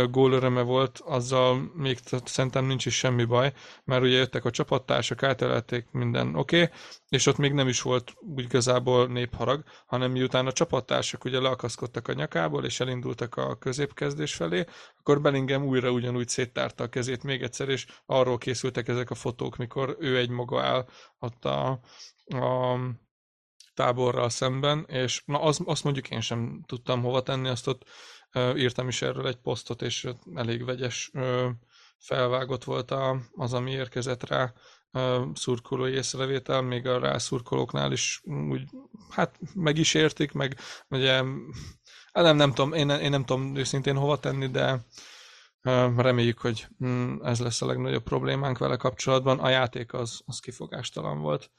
gólöröme volt, azzal még szerintem nincs is semmi baj, mert ugye jöttek a csapattársak, átelelték minden oké, okay, és ott még nem is volt úgy igazából népharag, hanem miután a csapattársak ugye leakaszkodtak a nyakából, és elindultak a középkezdés felé, akkor Bellingham újra ugyanúgy széttárta a kezét még egyszer, és arról készültek ezek a fotók, mikor ő egy maga áll ott a, a táborral szemben, és na az, azt mondjuk én sem tudtam hova tenni, azt ott írtam is erről egy posztot, és elég vegyes felvágott volt az, ami érkezett rá szurkolói észrevétel, még a rászurkolóknál is úgy, hát meg is értik, meg ugye, hát nem, nem tudom, én, én nem tudom őszintén hova tenni, de reméljük, hogy mm, ez lesz a legnagyobb problémánk vele kapcsolatban. A játék az, az kifogástalan volt.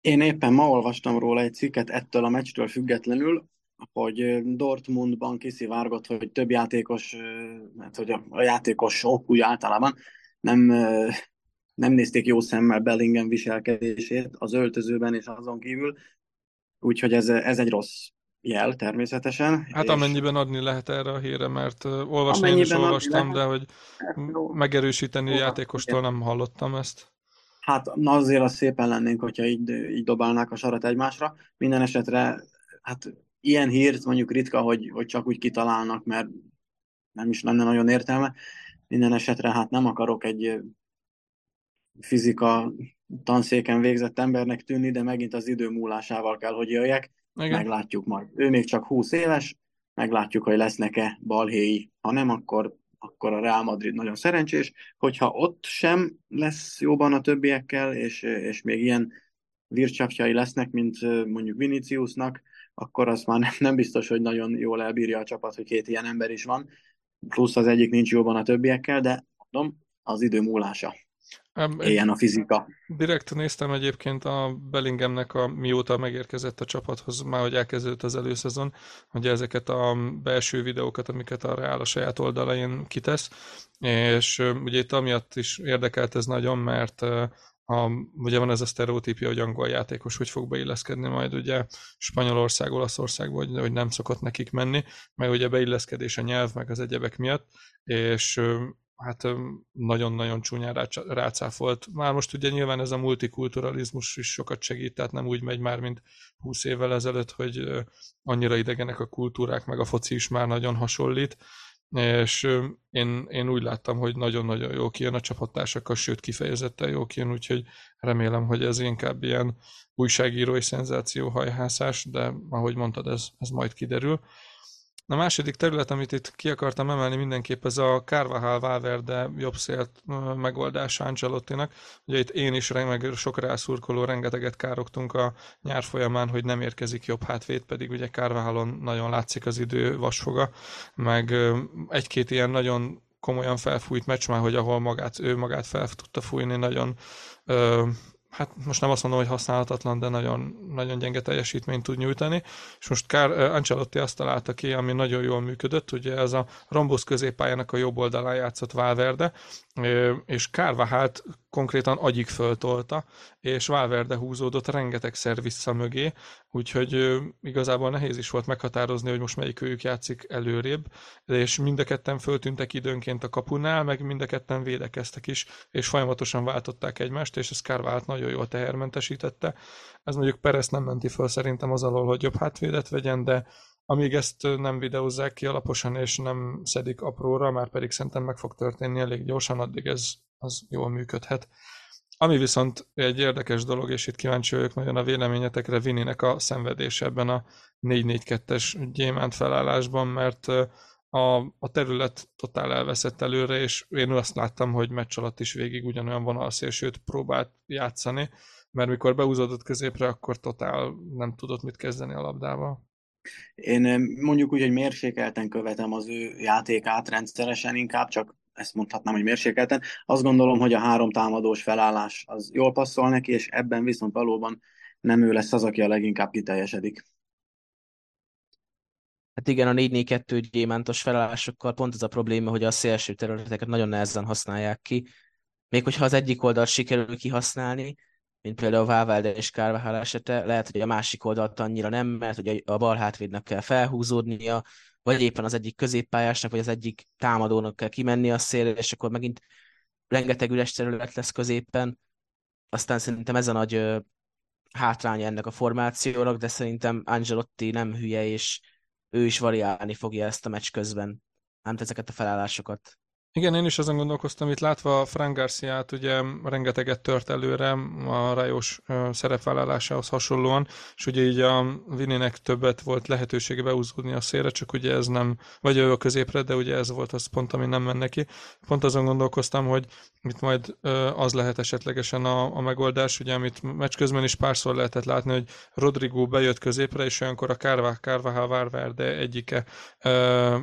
Én éppen ma olvastam róla egy cikket ettől a meccstől függetlenül, hogy Dortmundban kiszivárgott, hogy több játékos, hát hogy a, a játékos ok úgy általában nem, nem nézték jó szemmel Bellingham viselkedését az öltözőben és azon kívül, úgyhogy ez, ez egy rossz jel természetesen. Hát és... amennyiben adni lehet erre a híre, mert olvasni én is olvastam, de hogy hát, megerősíteni a játékostól nem hallottam ezt. Hát na azért az szépen lennénk, hogyha így, így dobálnák a sarat egymásra. Minden esetre hát ilyen hírt mondjuk ritka, hogy, hogy csak úgy kitalálnak, mert nem is lenne nagyon értelme. Minden esetre hát nem akarok egy fizika tanszéken végzett embernek tűnni, de megint az idő múlásával kell, hogy jöjjek. Igen. Meglátjuk majd. Ő még csak 20 éves, meglátjuk, hogy lesznek-e balhéi. Ha nem, akkor, akkor a Real Madrid nagyon szerencsés. Hogyha ott sem lesz jóban a többiekkel, és, és még ilyen vircsapjai lesznek, mint mondjuk Viniciusnak, akkor az már nem biztos, hogy nagyon jól elbírja a csapat, hogy két ilyen ember is van, plusz az egyik nincs jóban a többiekkel, de mondom, az idő múlása. Ilyen a fizika. Direkt néztem egyébként a Bellinghamnek, a, mióta megérkezett a csapathoz, már hogy elkezdődött az előszezon, hogy ezeket a belső videókat, amiket a Real a saját oldalain kitesz, és ugye itt amiatt is érdekelt ez nagyon, mert a, ugye van ez a sztereotípia, hogy angol játékos hogy fog beilleszkedni majd ugye Spanyolország, Olaszország, vagy hogy nem szokott nekik menni, meg ugye beilleszkedés a nyelv, meg az egyebek miatt, és hát nagyon-nagyon csúnyán rácáfolt. Már most ugye nyilván ez a multikulturalizmus is sokat segít, tehát nem úgy megy már, mint 20 évvel ezelőtt, hogy annyira idegenek a kultúrák, meg a foci is már nagyon hasonlít, és én, én úgy láttam, hogy nagyon-nagyon jó kijön a csapattársakkal, sőt kifejezetten jó kijön, úgyhogy remélem, hogy ez inkább ilyen újságírói szenzációhajhászás, de ahogy mondtad, ez, ez majd kiderül. A második terület, amit itt ki akartam emelni mindenképp, ez a Carvajal Valverde jobb szélt megoldás Ancelottinak. Ugye itt én is, meg sok rászurkoló, rengeteget károktunk a nyár folyamán, hogy nem érkezik jobb hátvéd, pedig ugye Carvajalon nagyon látszik az idő vasfoga, meg egy-két ilyen nagyon komolyan felfújt meccs már, hogy ahol magát, ő magát fel tudta fújni, nagyon hát most nem azt mondom, hogy használhatatlan, de nagyon, nagyon gyenge teljesítményt tud nyújtani. És most Kár, Ancelotti azt találta ki, ami nagyon jól működött, ugye ez a Rombusz középpályának a jobb oldalán játszott Valverde, és Kárvahált konkrétan agyig föltolta, és Valverde húzódott rengetegszer vissza mögé, úgyhogy igazából nehéz is volt meghatározni, hogy most melyik őjük játszik előrébb, és mind a ketten föltűntek időnként a kapunál, meg mind a ketten védekeztek is, és folyamatosan váltották egymást, és ez Kárvált nagyon jól tehermentesítette. Ez mondjuk Perez nem menti föl szerintem az alól, hogy jobb hátvédet vegyen, de amíg ezt nem videózzák ki alaposan, és nem szedik apróra, már pedig szerintem meg fog történni elég gyorsan, addig ez az jól működhet. Ami viszont egy érdekes dolog, és itt kíváncsi vagyok nagyon a véleményetekre, Vininek a szenvedése ebben a 4-4-2-es gyémánt felállásban, mert a, a terület totál elveszett előre, és én azt láttam, hogy meccs alatt is végig ugyanolyan vonalszélsőt próbált játszani, mert mikor beúzódott középre, akkor totál nem tudott mit kezdeni a labdával. Én mondjuk úgy, hogy mérsékelten követem az ő játékát rendszeresen, inkább csak ezt mondhatnám, hogy mérsékelten. Azt gondolom, hogy a három támadós felállás az jól passzol neki, és ebben viszont valóban nem ő lesz az, aki a leginkább kiteljesedik. Hát igen, a 4-4-2 gyémántos felállásokkal pont az a probléma, hogy a szélső területeket nagyon nehezen használják ki. Még hogyha az egyik oldalt sikerül kihasználni, mint például a Vávelde és Kárvahál esete, lehet, hogy a másik oldalt annyira nem, mert hogy a bal hátvédnek kell felhúzódnia, vagy éppen az egyik középpályásnak, vagy az egyik támadónak kell kimenni a szélre, és akkor megint rengeteg üres terület lesz középen. Aztán szerintem ez a nagy hátránya ennek a formációnak, de szerintem Angelotti nem hülye, és ő is variálni fogja ezt a meccs közben, nem ezeket a felállásokat. Igen, én is azon gondolkoztam, itt látva Frank Garciát, ugye rengeteget tört előre a Rajos szerepvállalásához hasonlóan, és ugye így a Vininek többet volt lehetősége beúzódni a szélre, csak ugye ez nem, vagy ő a középre, de ugye ez volt az pont, ami nem menne neki. Pont azon gondolkoztam, hogy itt majd az lehet esetlegesen a, a megoldás, ugye amit meccs közben is párszor lehetett látni, hogy Rodrigo bejött középre, és olyankor a Kárvá, Kárvá, de egyike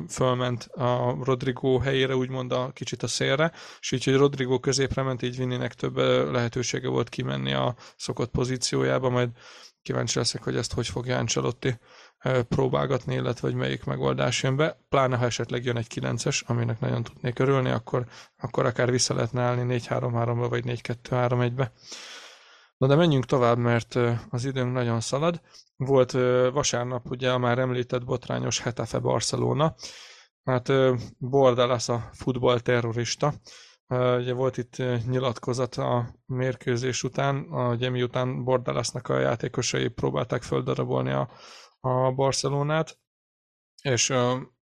fölment a Rodrigo helyére, úgymond a kicsit a szélre, és így, hogy Rodrigo középre ment, így Vininek több lehetősége volt kimenni a szokott pozíciójába, majd kíváncsi leszek, hogy ezt hogy fogja Ancelotti próbálgatni, illetve hogy melyik megoldás jön be, pláne ha esetleg jön egy 9-es, aminek nagyon tudnék örülni, akkor, akkor akár vissza lehetne állni 4-3-3-ba, vagy 4-2-3-1-be. Na de menjünk tovább, mert az időnk nagyon szalad. Volt vasárnap ugye a már említett botrányos Hetafe Barcelona, Hát Bordalas a futball terrorista. Ugye volt itt nyilatkozat a mérkőzés után, ugye miután Bordalasnak a játékosai próbálták földarabolni a, a Barcelonát, és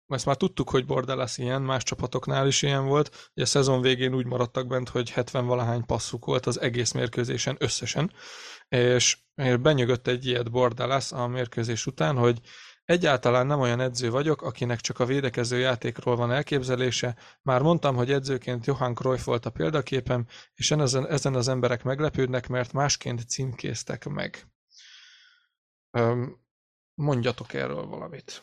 ezt már tudtuk, hogy Bordalas ilyen, más csapatoknál is ilyen volt. Ugye a szezon végén úgy maradtak bent, hogy 70 valahány passzuk volt az egész mérkőzésen összesen, és benyögött egy ilyet Bordalas a mérkőzés után, hogy Egyáltalán nem olyan edző vagyok, akinek csak a védekező játékról van elképzelése. Már mondtam, hogy edzőként Johan Cruyff volt a példaképem, és ezen, az emberek meglepődnek, mert másként címkéztek meg. Mondjatok erről valamit.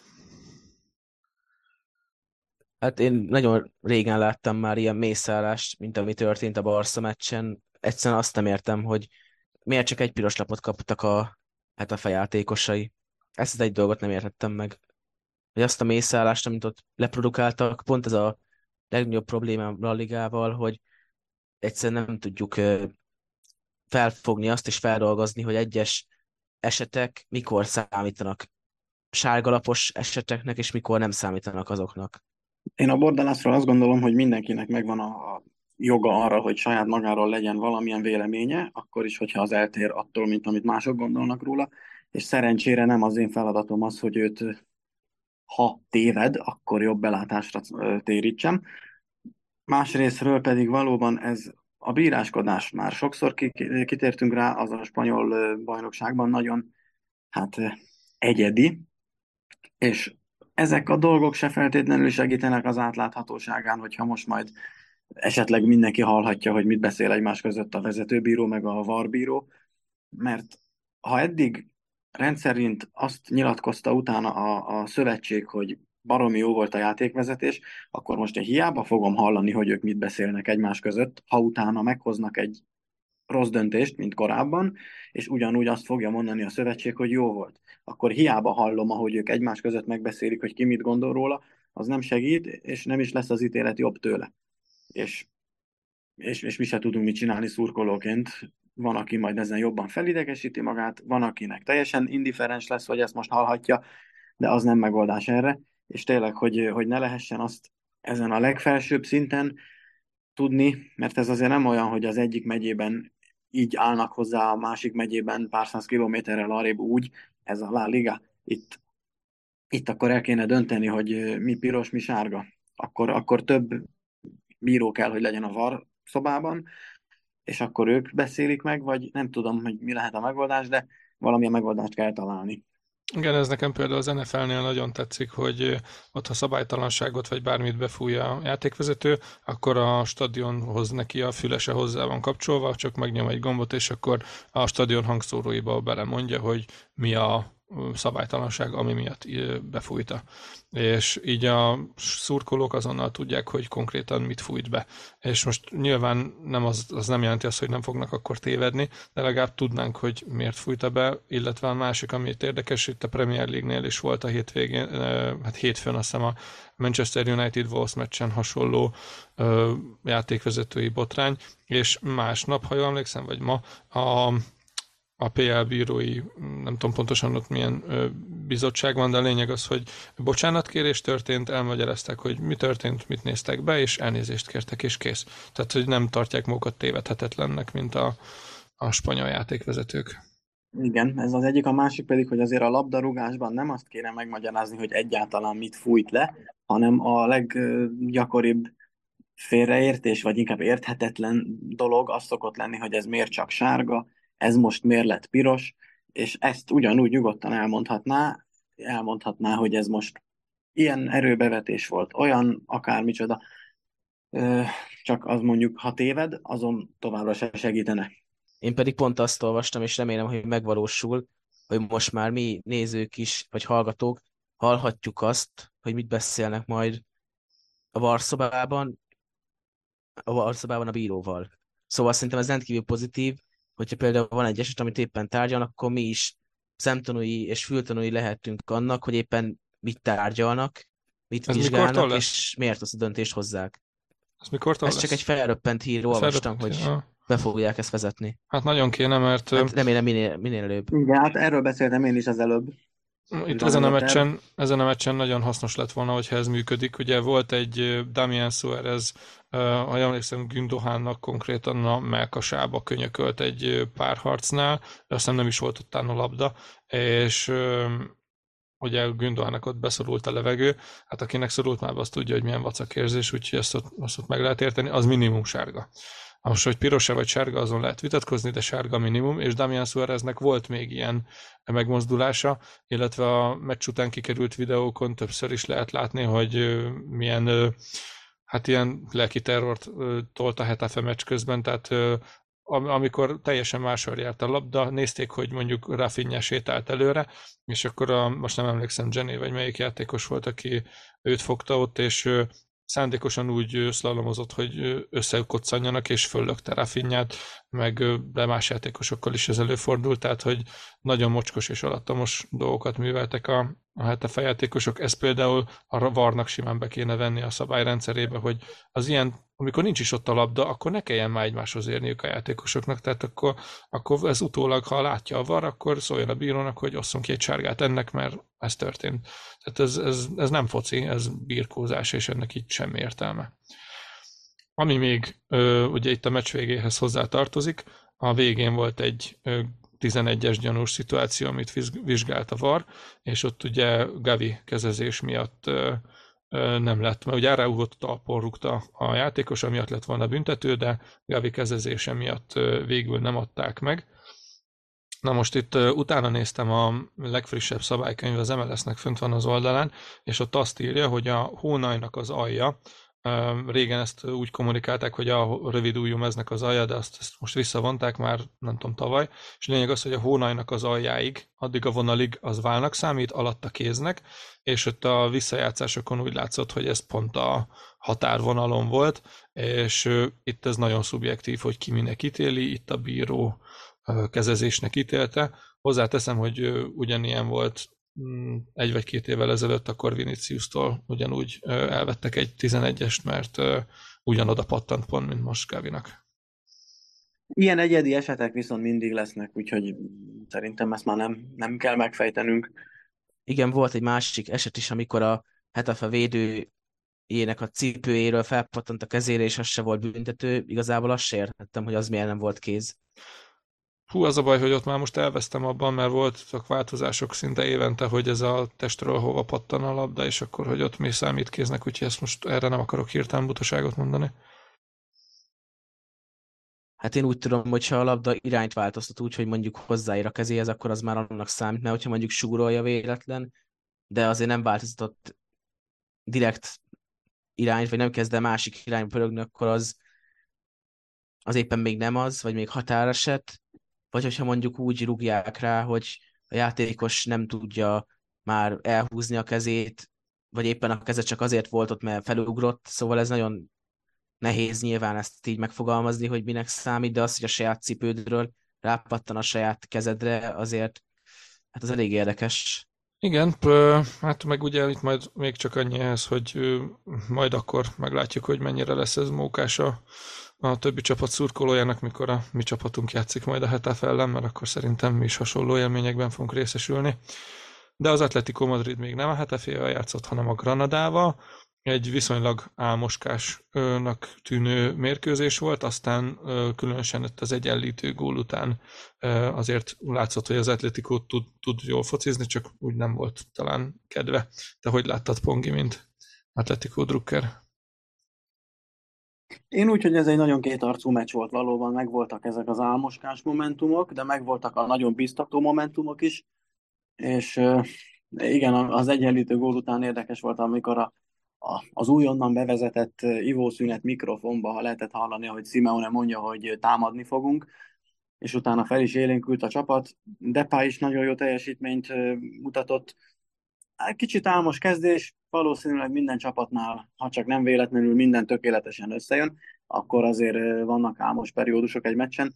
Hát én nagyon régen láttam már ilyen mészállást, mint ami történt a Barca meccsen. Egyszerűen azt nem értem, hogy miért csak egy piros lapot kaptak a, hát a fejátékosai ezt az egy dolgot nem értettem meg. Hogy azt a mészállást, amit ott leprodukáltak, pont ez a legnagyobb problémám a ligával, hogy egyszerűen nem tudjuk felfogni azt és feldolgozni, hogy egyes esetek mikor számítanak sárgalapos eseteknek, és mikor nem számítanak azoknak. Én a bordalászról azt gondolom, hogy mindenkinek megvan a joga arra, hogy saját magáról legyen valamilyen véleménye, akkor is, hogyha az eltér attól, mint amit mások gondolnak róla és szerencsére nem az én feladatom az, hogy őt, ha téved, akkor jobb belátásra térítsem. Másrésztről pedig valóban ez a bíráskodás már sokszor kitértünk rá, az a spanyol bajnokságban nagyon hát egyedi, és ezek a dolgok se feltétlenül segítenek az átláthatóságán, hogyha most majd esetleg mindenki hallhatja, hogy mit beszél egymás között a vezetőbíró meg a varbíró, mert ha eddig rendszerint azt nyilatkozta utána a, a szövetség, hogy baromi jó volt a játékvezetés, akkor most én hiába fogom hallani, hogy ők mit beszélnek egymás között, ha utána meghoznak egy rossz döntést, mint korábban, és ugyanúgy azt fogja mondani a szövetség, hogy jó volt. Akkor hiába hallom, ahogy ők egymás között megbeszélik, hogy ki mit gondol róla, az nem segít, és nem is lesz az ítélet jobb tőle. És, és, és mi se tudunk mit csinálni szurkolóként. Van, aki majd ezen jobban felidegesíti magát, van, akinek teljesen indiferens lesz, hogy ezt most hallhatja, de az nem megoldás erre. És tényleg, hogy, hogy ne lehessen azt ezen a legfelsőbb szinten tudni, mert ez azért nem olyan, hogy az egyik megyében így állnak hozzá a másik megyében pár száz kilométerrel arrébb úgy, ez a La Liga. Itt, itt akkor el kéne dönteni, hogy mi piros, mi sárga. Akkor, akkor több bíró kell, hogy legyen a VAR szobában, és akkor ők beszélik meg, vagy nem tudom, hogy mi lehet a megoldás, de valamilyen megoldást kell találni. Igen, ez nekem például az NFL-nél nagyon tetszik, hogy ott ha szabálytalanságot vagy bármit befújja a játékvezető, akkor a stadionhoz neki a fülese hozzá van kapcsolva, csak megnyom egy gombot, és akkor a stadion hangszóróiba belemondja, hogy mi a szabálytalanság, ami miatt befújta. És így a szurkolók azonnal tudják, hogy konkrétan mit fújt be. És most nyilván nem az, az nem jelenti azt, hogy nem fognak akkor tévedni, de legalább tudnánk, hogy miért fújta be, illetve a másik, ami itt érdekes, itt a Premier League-nél is volt a hétvégén, hát hétfőn azt hiszem a Manchester United Wolves meccsen hasonló játékvezetői botrány, és másnap, ha jól emlékszem, vagy ma, a a PL bírói, nem tudom pontosan ott milyen ö, bizottság van, de a lényeg az, hogy bocsánatkérés történt, elmagyarázták, hogy mi történt, mit néztek be, és elnézést kértek, és kész. Tehát, hogy nem tartják magukat tévedhetetlennek, mint a, a spanyol játékvezetők. Igen, ez az egyik, a másik pedig, hogy azért a labdarúgásban nem azt kéne megmagyarázni, hogy egyáltalán mit fújt le, hanem a leggyakoribb félreértés, vagy inkább érthetetlen dolog az szokott lenni, hogy ez miért csak sárga, ez most miért lett piros, és ezt ugyanúgy nyugodtan elmondhatná, elmondhatná, hogy ez most ilyen erőbevetés volt, olyan akármicsoda, csak az mondjuk, ha téved, azon továbbra se segítene. Én pedig pont azt olvastam, és remélem, hogy megvalósul, hogy most már mi nézők is, vagy hallgatók hallhatjuk azt, hogy mit beszélnek majd a varszobában, a varszobában a bíróval. Szóval szerintem ez rendkívül pozitív, hogyha például van egy eset, amit éppen tárgyalnak, akkor mi is szemtanúi és fültanúi lehetünk annak, hogy éppen mit tárgyalnak, mit Ez vizsgálnak, és miért azt a döntést hozzák. Ez mikor Ez csak egy felröppent hír, olvastam, hogy ja. be fogják ezt vezetni. Hát nagyon kéne, mert... Hát remélem minél, minél előbb. Igen, hát erről beszéltem én is az előbb. Itt ezen a, meccsen, ezen a meccsen nagyon hasznos lett volna, hogyha ez működik. Ugye volt egy Damian Suarez, ha emlékszem, Gündohánnak konkrétan a melkasába könyökölt egy párharcnál, de aztán nem is volt utána labda, és ugye Gündohának ott beszorult a levegő, hát akinek szorult már, azt tudja, hogy milyen vacak érzés, úgyhogy ezt ott, azt ott meg lehet érteni, az minimum sárga. Most, hogy piros-e vagy sárga, azon lehet vitatkozni, de sárga minimum, és Damian Suareznek volt még ilyen megmozdulása, illetve a meccs után kikerült videókon többször is lehet látni, hogy milyen hát ilyen lelki terrort tolt a Hetafe meccs közben, tehát amikor teljesen máshol járt a labda, nézték, hogy mondjuk Rafinha sétált előre, és akkor a, most nem emlékszem, Jenny vagy melyik játékos volt, aki őt fogta ott, és szándékosan úgy szlalomozott, hogy összekoccanjanak, és föllökte Rafinhát, meg de más játékosokkal is ez előfordult, tehát hogy nagyon mocskos és alattomos dolgokat műveltek a, a hete feljátékosok. Ez például a varnak simán be kéne venni a szabályrendszerébe, hogy az ilyen amikor nincs is ott a labda, akkor ne kelljen már egymáshoz érniük a játékosoknak, tehát akkor, akkor ez utólag, ha látja a var, akkor szóljon a bírónak, hogy osszon két sárgát ennek, mert ez történt. Tehát ez, ez, ez nem foci, ez birkózás, és ennek itt semmi értelme. Ami még ugye itt a meccs végéhez hozzá tartozik, a végén volt egy 11-es gyanús szituáció, amit vizsgált a VAR, és ott ugye Gavi kezezés miatt nem lett, mert ugye ráugrott talpon rúgta a játékos, amiatt lett volna büntető, de Gavi kezezése miatt végül nem adták meg. Na most itt uh, utána néztem a legfrissebb szabálykönyv, az MLS-nek fönt van az oldalán, és ott azt írja, hogy a hónajnak az alja, régen ezt úgy kommunikálták, hogy a rövid ujjú meznek az alja, de azt, ezt most visszavonták már, nem tudom, tavaly, és lényeg az, hogy a hónajnak az aljáig, addig a vonalig az válnak számít, alatt a kéznek, és ott a visszajátszásokon úgy látszott, hogy ez pont a határvonalon volt, és itt ez nagyon szubjektív, hogy ki minek ítéli, itt a bíró kezezésnek ítélte. Hozzáteszem, hogy ugyanilyen volt egy vagy két évvel ezelőtt, akkor Vinicius-tól ugyanúgy elvettek egy 11-est, mert ugyanoda pattant pont, mint most Gavinak. Ilyen egyedi esetek viszont mindig lesznek, úgyhogy szerintem ezt már nem, nem kell megfejtenünk. Igen, volt egy másik eset is, amikor a Hetafe védő ének a cipőjéről felpattant a kezére, és az se volt büntető. Igazából azt se értettem, hogy az miért nem volt kéz. Hú, az a baj, hogy ott már most elvesztem abban, mert voltak változások szinte évente, hogy ez a testről hova pattan a labda, és akkor, hogy ott mi számít kéznek, úgyhogy ezt most erre nem akarok hirtelen butaságot mondani. Hát én úgy tudom, hogy ha a labda irányt változtat úgy, hogy mondjuk hozzáér a kezéhez, akkor az már annak számít, mert hogyha mondjuk súrolja véletlen, de azért nem változtatott direkt irányt, vagy nem kezd el másik irányba pörögni, akkor az, az éppen még nem az, vagy még határeset, vagy hogyha mondjuk úgy rúgják rá, hogy a játékos nem tudja már elhúzni a kezét, vagy éppen a keze csak azért volt ott, mert felugrott, szóval ez nagyon nehéz nyilván ezt így megfogalmazni, hogy minek számít, de az, hogy a saját cipődről rápattan a saját kezedre, azért hát az elég érdekes. Igen, hát meg ugye itt majd még csak annyi ehhez, hogy majd akkor meglátjuk, hogy mennyire lesz ez mókás a a többi csapat szurkolójának, mikor a mi csapatunk játszik majd a Hetaf ellen, mert akkor szerintem mi is hasonló élményekben fogunk részesülni. De az Atletico Madrid még nem a Hetafével játszott, hanem a Granadával. Egy viszonylag álmoskásnak tűnő mérkőzés volt, aztán különösen ott az egyenlítő gól után azért látszott, hogy az Atletico tud, tud jól focizni, csak úgy nem volt talán kedve. Te hogy láttad Pongi, mint Atletico Drucker? Én úgy, hogy ez egy nagyon kétarcú meccs volt valóban, megvoltak ezek az álmoskás momentumok, de megvoltak a nagyon biztató momentumok is, és igen, az egyenlítő gól után érdekes volt, amikor a, a, az újonnan bevezetett ivószünet mikrofonba, ha lehetett hallani, hogy Simeone mondja, hogy támadni fogunk, és utána fel is élénkült a csapat. Depa is nagyon jó teljesítményt mutatott. Kicsit álmos kezdés, valószínűleg minden csapatnál, ha csak nem véletlenül minden tökéletesen összejön, akkor azért vannak álmos periódusok egy meccsen.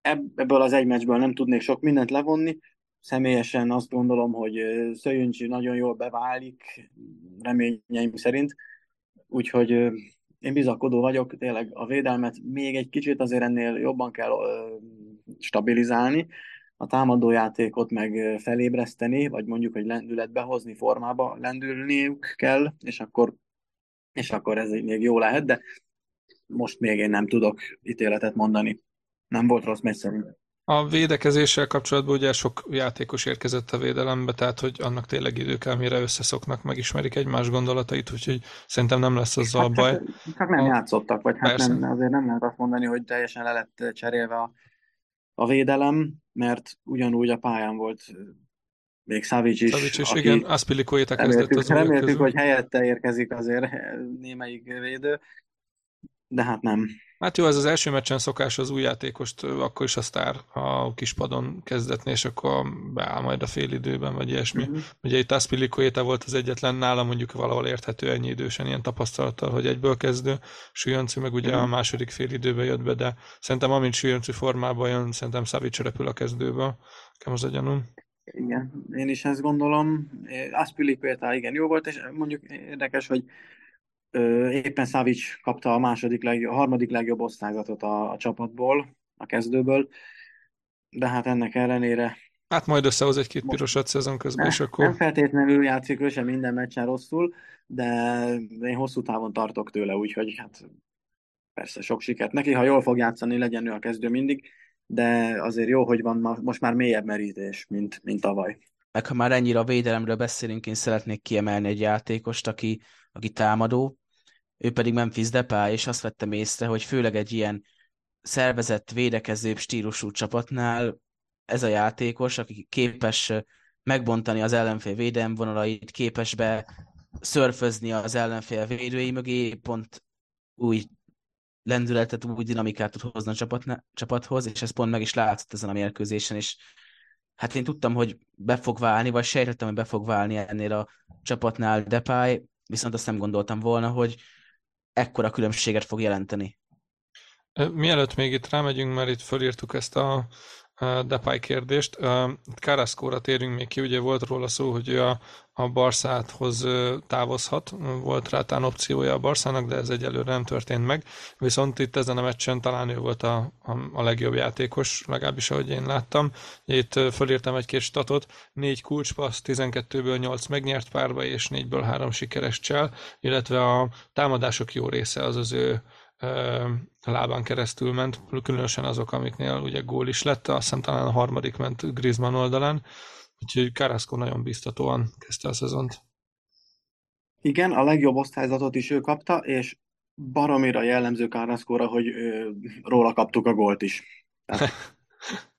Ebből az egy meccsből nem tudnék sok mindent levonni. Személyesen azt gondolom, hogy Szöjüncsi nagyon jól beválik, reményeim szerint. Úgyhogy én bizakodó vagyok, tényleg a védelmet még egy kicsit azért ennél jobban kell stabilizálni, a támadójátékot meg felébreszteni, vagy mondjuk, hogy lendületbe hozni, formába lendülniük kell, és akkor, és akkor ez még jó lehet, de most még én nem tudok ítéletet mondani. Nem volt rossz meccs. A védekezéssel kapcsolatban ugye sok játékos érkezett a védelembe, tehát hogy annak tényleg idő kell, mire összeszoknak, megismerik egymás gondolatait, úgyhogy szerintem nem lesz azzal hát, baj. Csak, csak nem a... játszottak, vagy hát nem, azért nem lehet azt mondani, hogy teljesen le lett cserélve a, a védelem, mert ugyanúgy a pályán volt még Savic is. Savic is, igen, Aspilicueta kezdett az Reméltük, hogy helyette érkezik azért némelyik védő, de hát nem. Hát jó, ez az első meccsen szokás az új játékost, akkor is a sztár a kispadon kezdetni, és akkor beáll majd a fél időben, vagy ilyesmi. Mm-hmm. Ugye itt Aspilicueta volt az egyetlen, nála mondjuk valahol érthető ennyi idősen, ilyen tapasztalattal, hogy egyből kezdő. Süljöncű meg ugye mm-hmm. a második fél időben jött be, de szerintem amint Süljöncű formában jön, szerintem Savic repül a kezdőből. Nekem az a gyanúm. Igen, én is ezt gondolom. Aspilicueta igen jó volt, és mondjuk érdekes, hogy éppen Savic kapta a második legjobb, a harmadik legjobb osztályzatot a, a csapatból, a kezdőből, de hát ennek ellenére Hát majd összehoz egy-két pirosat szezon közben, ne, és akkor... Nem feltétlenül játszik ő sem minden meccsen rosszul, de én hosszú távon tartok tőle, úgyhogy hát persze sok sikert neki, ha jól fog játszani, legyen ő a kezdő mindig, de azért jó, hogy van most már mélyebb merítés, mint, mint tavaly. Meg ha már ennyire a védelemről beszélünk, én szeretnék kiemelni egy játékost, aki, aki támadó, ő pedig Memphis Depay, és azt vettem észre, hogy főleg egy ilyen szervezett, védekezőbb stílusú csapatnál ez a játékos, aki képes megbontani az ellenfél védelmvonalait, képes be szörfözni az ellenfél védői mögé, pont új lendületet, új dinamikát tud hozni a csapat, csapathoz, és ez pont meg is látszott ezen a mérkőzésen, és hát én tudtam, hogy be fog válni, vagy sejtettem, hogy be fog válni ennél a csapatnál Depay, viszont azt nem gondoltam volna, hogy ekkora különbséget fog jelenteni. Mielőtt még itt rámegyünk, mert itt fölírtuk ezt a Depay kérdést. Carrasco-ra térünk még ki, ugye volt róla szó, hogy ő a, a Barszáthoz távozhat, volt rá tán opciója a Barszának, de ez egyelőre nem történt meg. Viszont itt ezen a meccsen talán ő volt a, a, a legjobb játékos, legalábbis ahogy én láttam. Itt fölírtam egy-két statot, négy kulcspassz, 12-ből 8 megnyert párba, és 4-ből 3 sikeres csel, illetve a támadások jó része az az ő lábán keresztül ment, különösen azok, amiknél ugye gól is lett, azt hiszem talán a harmadik ment Griezmann oldalán, úgyhogy Carrasco nagyon biztatóan kezdte a szezont. Igen, a legjobb osztályzatot is ő kapta, és baromira jellemző Carrasco-ra, hogy ö, róla kaptuk a gólt is. Tehát,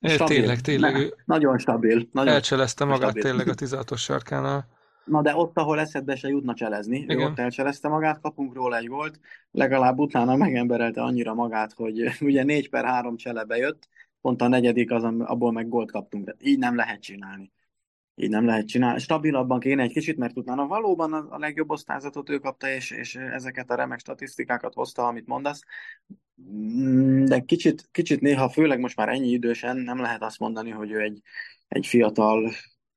stabil. tényleg, tényleg. Ne, nagyon stabil. Nagyon elcselezte magát stabil. tényleg a 16-os sarkánál. Na de ott, ahol eszedbe se jutna cselezni, Igen. ő ott elcselezte magát, kapunk róla egy volt, legalább utána megemberelte annyira magát, hogy ugye 4 per 3 csele bejött, pont a negyedik az, abból meg gólt kaptunk, de így nem lehet csinálni. Így nem lehet csinálni. Stabilabban kéne egy kicsit, mert utána valóban a legjobb osztályzatot ő kapta, és, és ezeket a remek statisztikákat hozta, amit mondasz. Mm, de kicsit, kicsit néha, főleg most már ennyi idősen nem lehet azt mondani, hogy ő egy, egy fiatal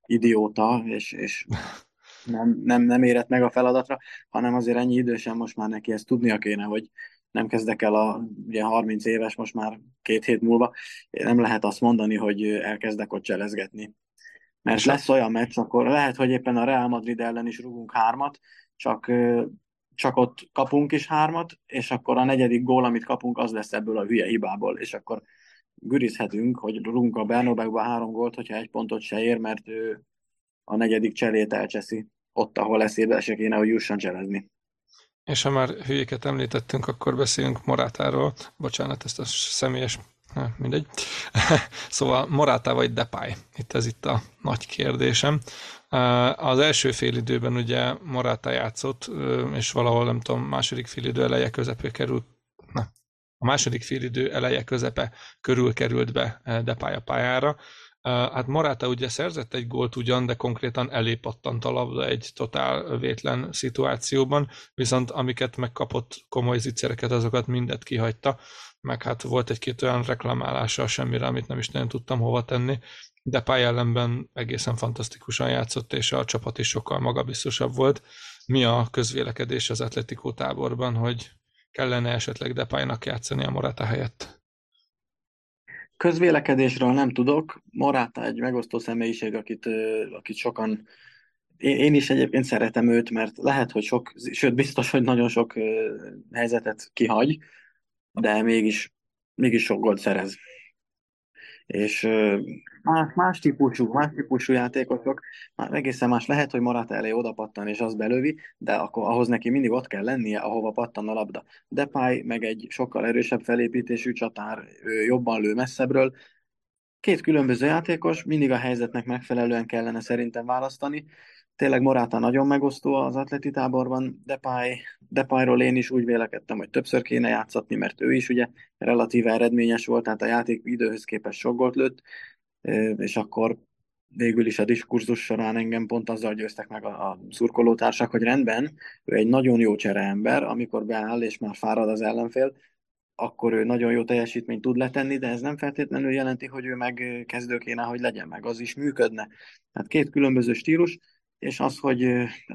idióta, és, és nem, nem, nem érett meg a feladatra, hanem azért ennyi idősen most már neki ezt tudnia kéne, hogy nem kezdek el a ugye 30 éves, most már két hét múlva, nem lehet azt mondani, hogy elkezdek ott cselezgetni. Mert lesz olyan meccs, akkor lehet, hogy éppen a Real Madrid ellen is rugunk hármat, csak, csak ott kapunk is hármat, és akkor a negyedik gól, amit kapunk, az lesz ebből a hülye hibából, és akkor gürizhetünk, hogy rugunk a Bernabeu-ba három gólt, hogyha egy pontot se ér, mert a negyedik cselét elcseszi, ott, ahol eszébe se kéne, hogy jusson cselezni. És ha már hülyéket említettünk, akkor beszéljünk Morátáról. Bocsánat, ezt a személyes mindegy. szóval Morata vagy Depay? Itt ez itt a nagy kérdésem. Az első fél időben ugye Morata játszott, és valahol nem tudom, második fél idő eleje közepé került, na, a második fél idő eleje közepe körül került be Depay a pályára, Hát Morata ugye szerzett egy gólt ugyan, de konkrétan elépattant a labda egy totál vétlen szituációban, viszont amiket megkapott komoly zicsereket, azokat mindet kihagyta, meg hát volt egy-két olyan reklamálása semmire, amit nem is nagyon tudtam hova tenni, de pályellenben egészen fantasztikusan játszott, és a csapat is sokkal magabiztosabb volt. Mi a közvélekedés az Atletico táborban, hogy kellene esetleg Depaynak játszani a Morata helyett? Közvélekedésről nem tudok. Moráta egy megosztó személyiség, akit, akit sokan én is egyébként szeretem őt, mert lehet, hogy sok, sőt biztos, hogy nagyon sok helyzetet kihagy, de mégis, mégis sok gólt szerez és más, más típusú, más típusú játékosok, már egészen más. Lehet, hogy Morata elé oda pattan és az belövi, de akkor ahhoz neki mindig ott kell lennie, ahova pattan a labda. Depay meg egy sokkal erősebb felépítésű csatár, ő jobban lő messzebbről. Két különböző játékos, mindig a helyzetnek megfelelően kellene szerintem választani, tényleg Morata nagyon megosztó az atleti táborban, Depay, Depayról én is úgy vélekedtem, hogy többször kéne játszatni, mert ő is ugye relatíve eredményes volt, tehát a játék időhöz képest sok gólt lőtt, és akkor végül is a diskurzus során engem pont azzal győztek meg a, a szurkolótársak, hogy rendben, ő egy nagyon jó csereember, amikor beáll és már fárad az ellenfél, akkor ő nagyon jó teljesítményt tud letenni, de ez nem feltétlenül jelenti, hogy ő meg kezdő kéne, hogy legyen meg, az is működne. Tehát két különböző stílus, és az, hogy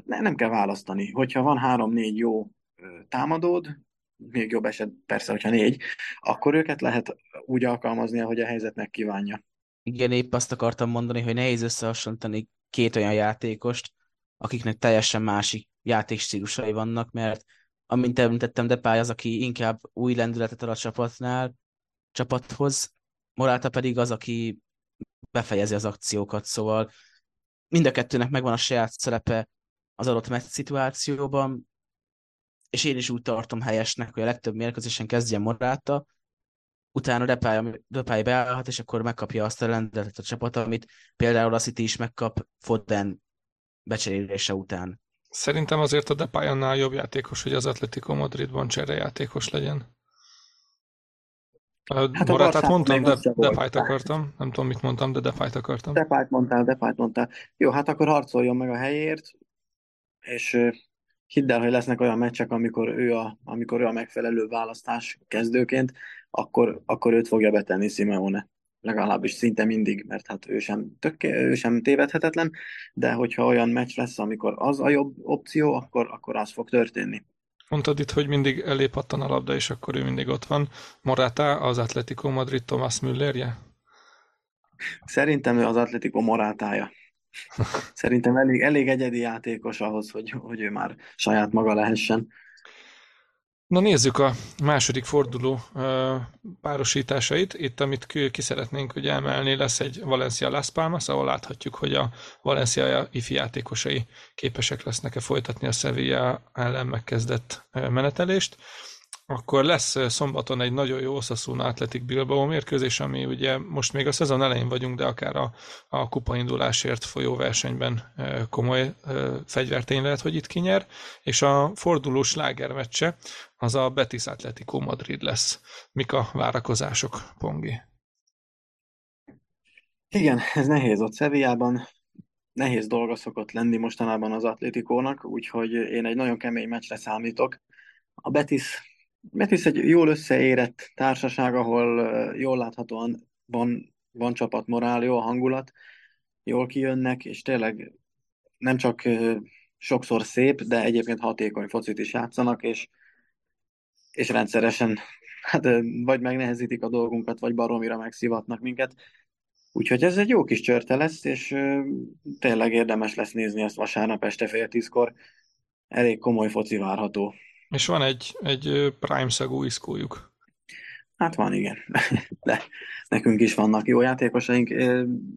nem kell választani. Hogyha van három-négy jó támadód, még jobb eset persze, hogyha négy, akkor őket lehet úgy alkalmazni, ahogy a helyzetnek kívánja. Igen, épp azt akartam mondani, hogy nehéz összehasonlítani két olyan játékost, akiknek teljesen másik játékstílusai vannak, mert amint említettem, Depay az, aki inkább új lendületet ad a csapatnál, csapathoz, Morata pedig az, aki befejezi az akciókat, szóval mind a kettőnek megvan a saját szerepe az adott meccs szituációban, és én is úgy tartom helyesnek, hogy a legtöbb mérkőzésen kezdjen Morata, utána Depay, Depay beállhat, és akkor megkapja azt a lendületet a csapat, amit például a City is megkap Foden becserélése után. Szerintem azért a Depay annál jobb játékos, hogy az Atletico Madridban cserejátékos legyen. Hát Morátát mondtam, de Depayt akartam. Nem tudom, mit mondtam, de Depayt akartam. Depayt mondtál, Depayt mondtál. Jó, hát akkor harcoljon meg a helyért, és hidd el, hogy lesznek olyan meccsek, amikor ő a, amikor ő a megfelelő választás kezdőként, akkor, akkor őt fogja betenni Simeone. Legalábbis szinte mindig, mert hát ő sem, tök, ő sem tévedhetetlen, de hogyha olyan meccs lesz, amikor az a jobb opció, akkor, akkor az fog történni. Mondtad itt, hogy mindig elépattan a labda, és akkor ő mindig ott van. Morata az Atletico Madrid Thomas Müllerje? Szerintem ő az Atletico Morátája. Szerintem elég, elég egyedi játékos ahhoz, hogy, hogy ő már saját maga lehessen. Na nézzük a második forduló párosításait. Itt, amit ki szeretnénk hogy emelni, lesz egy Valencia Las Palmas, ahol láthatjuk, hogy a Valencia ifi játékosai képesek lesznek-e folytatni a Sevilla ellen megkezdett menetelést. Akkor lesz szombaton egy nagyon jó Osasuna Athletic Bilbao mérkőzés, ami ugye most még a szezon elején vagyunk, de akár a, a kupaindulásért folyó versenyben komoly fegyvertény lehet, hogy itt kinyer, és a forduló slágermeccse az a Betis Atletico Madrid lesz. Mik a várakozások, Pongi? Igen, ez nehéz ott Szevijában. Nehéz dolga szokott lenni mostanában az Atlétikónak, úgyhogy én egy nagyon kemény meccsre számítok. A Betis Betis egy jól összeérett társaság, ahol jól láthatóan van, van csapatmorál, jó a hangulat, jól kijönnek, és tényleg nem csak sokszor szép, de egyébként hatékony focit is játszanak, és, és rendszeresen hát, vagy megnehezítik a dolgunkat, vagy baromira megszivatnak minket. Úgyhogy ez egy jó kis csörte lesz, és tényleg érdemes lesz nézni ezt vasárnap este fél tízkor. Elég komoly foci várható. És van egy, egy Prime szagú iszkójuk. Hát van, igen. De nekünk is vannak jó játékosaink.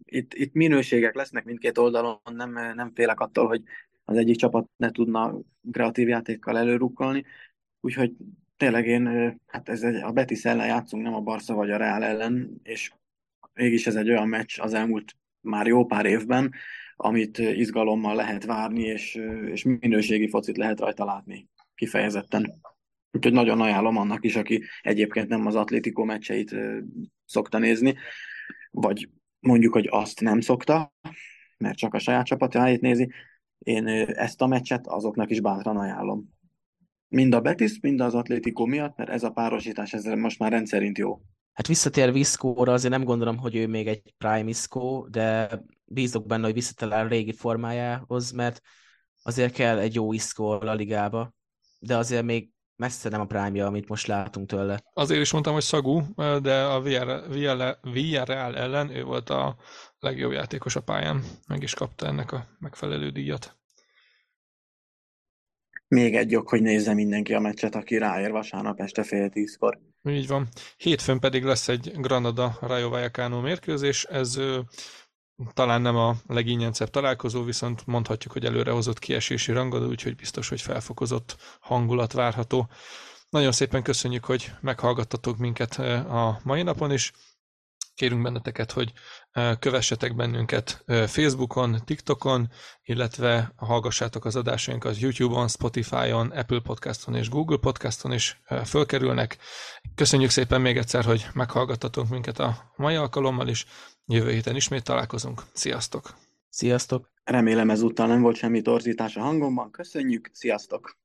Itt, itt minőségek lesznek mindkét oldalon, nem, nem félek attól, hogy az egyik csapat ne tudna kreatív játékkal előrukkolni. Úgyhogy tényleg én, hát ez egy, a Betis ellen játszunk, nem a Barca vagy a Real ellen, és mégis ez egy olyan meccs az elmúlt már jó pár évben, amit izgalommal lehet várni, és, és minőségi focit lehet rajta látni kifejezetten. Úgyhogy nagyon ajánlom annak is, aki egyébként nem az Atlético meccseit szokta nézni, vagy mondjuk, hogy azt nem szokta, mert csak a saját csapatjáit nézi. Én ezt a meccset azoknak is bátran ajánlom. Mind a Betis, mind az Atlético miatt, mert ez a párosítás ez most már rendszerint jó. Hát visszatér Viszkóra, azért nem gondolom, hogy ő még egy prime Isco, de bízok benne, hogy visszatalál a régi formájához, mert azért kell egy jó Isco a ligába, de azért még messze nem a prime amit most látunk tőle. Azért is mondtam, hogy szagú, de a Villarreal ellen ő volt a legjobb játékos a pályán, meg is kapta ennek a megfelelő díjat. Még egy jog, hogy nézze mindenki a meccset, aki ráér vasárnap este fél tízkor. Így van. Hétfőn pedig lesz egy Granada Rayo Vallecano mérkőzés. Ez talán nem a legínyencebb találkozó, viszont mondhatjuk, hogy előrehozott kiesési rangadó, úgyhogy biztos, hogy felfokozott hangulat várható. Nagyon szépen köszönjük, hogy meghallgattatok minket eh, a mai napon is. Kérünk benneteket, hogy eh, kövessetek bennünket eh, Facebookon, TikTokon, illetve hallgassátok az adásainkat YouTube-on, Spotify-on, Apple Podcaston és Google Podcaston is fölkerülnek. Köszönjük szépen még egyszer, hogy meghallgattatok minket a mai alkalommal is. Jövő héten ismét találkozunk. Sziasztok! Sziasztok! Remélem ezúttal nem volt semmi torzítás a hangomban. Köszönjük, sziasztok!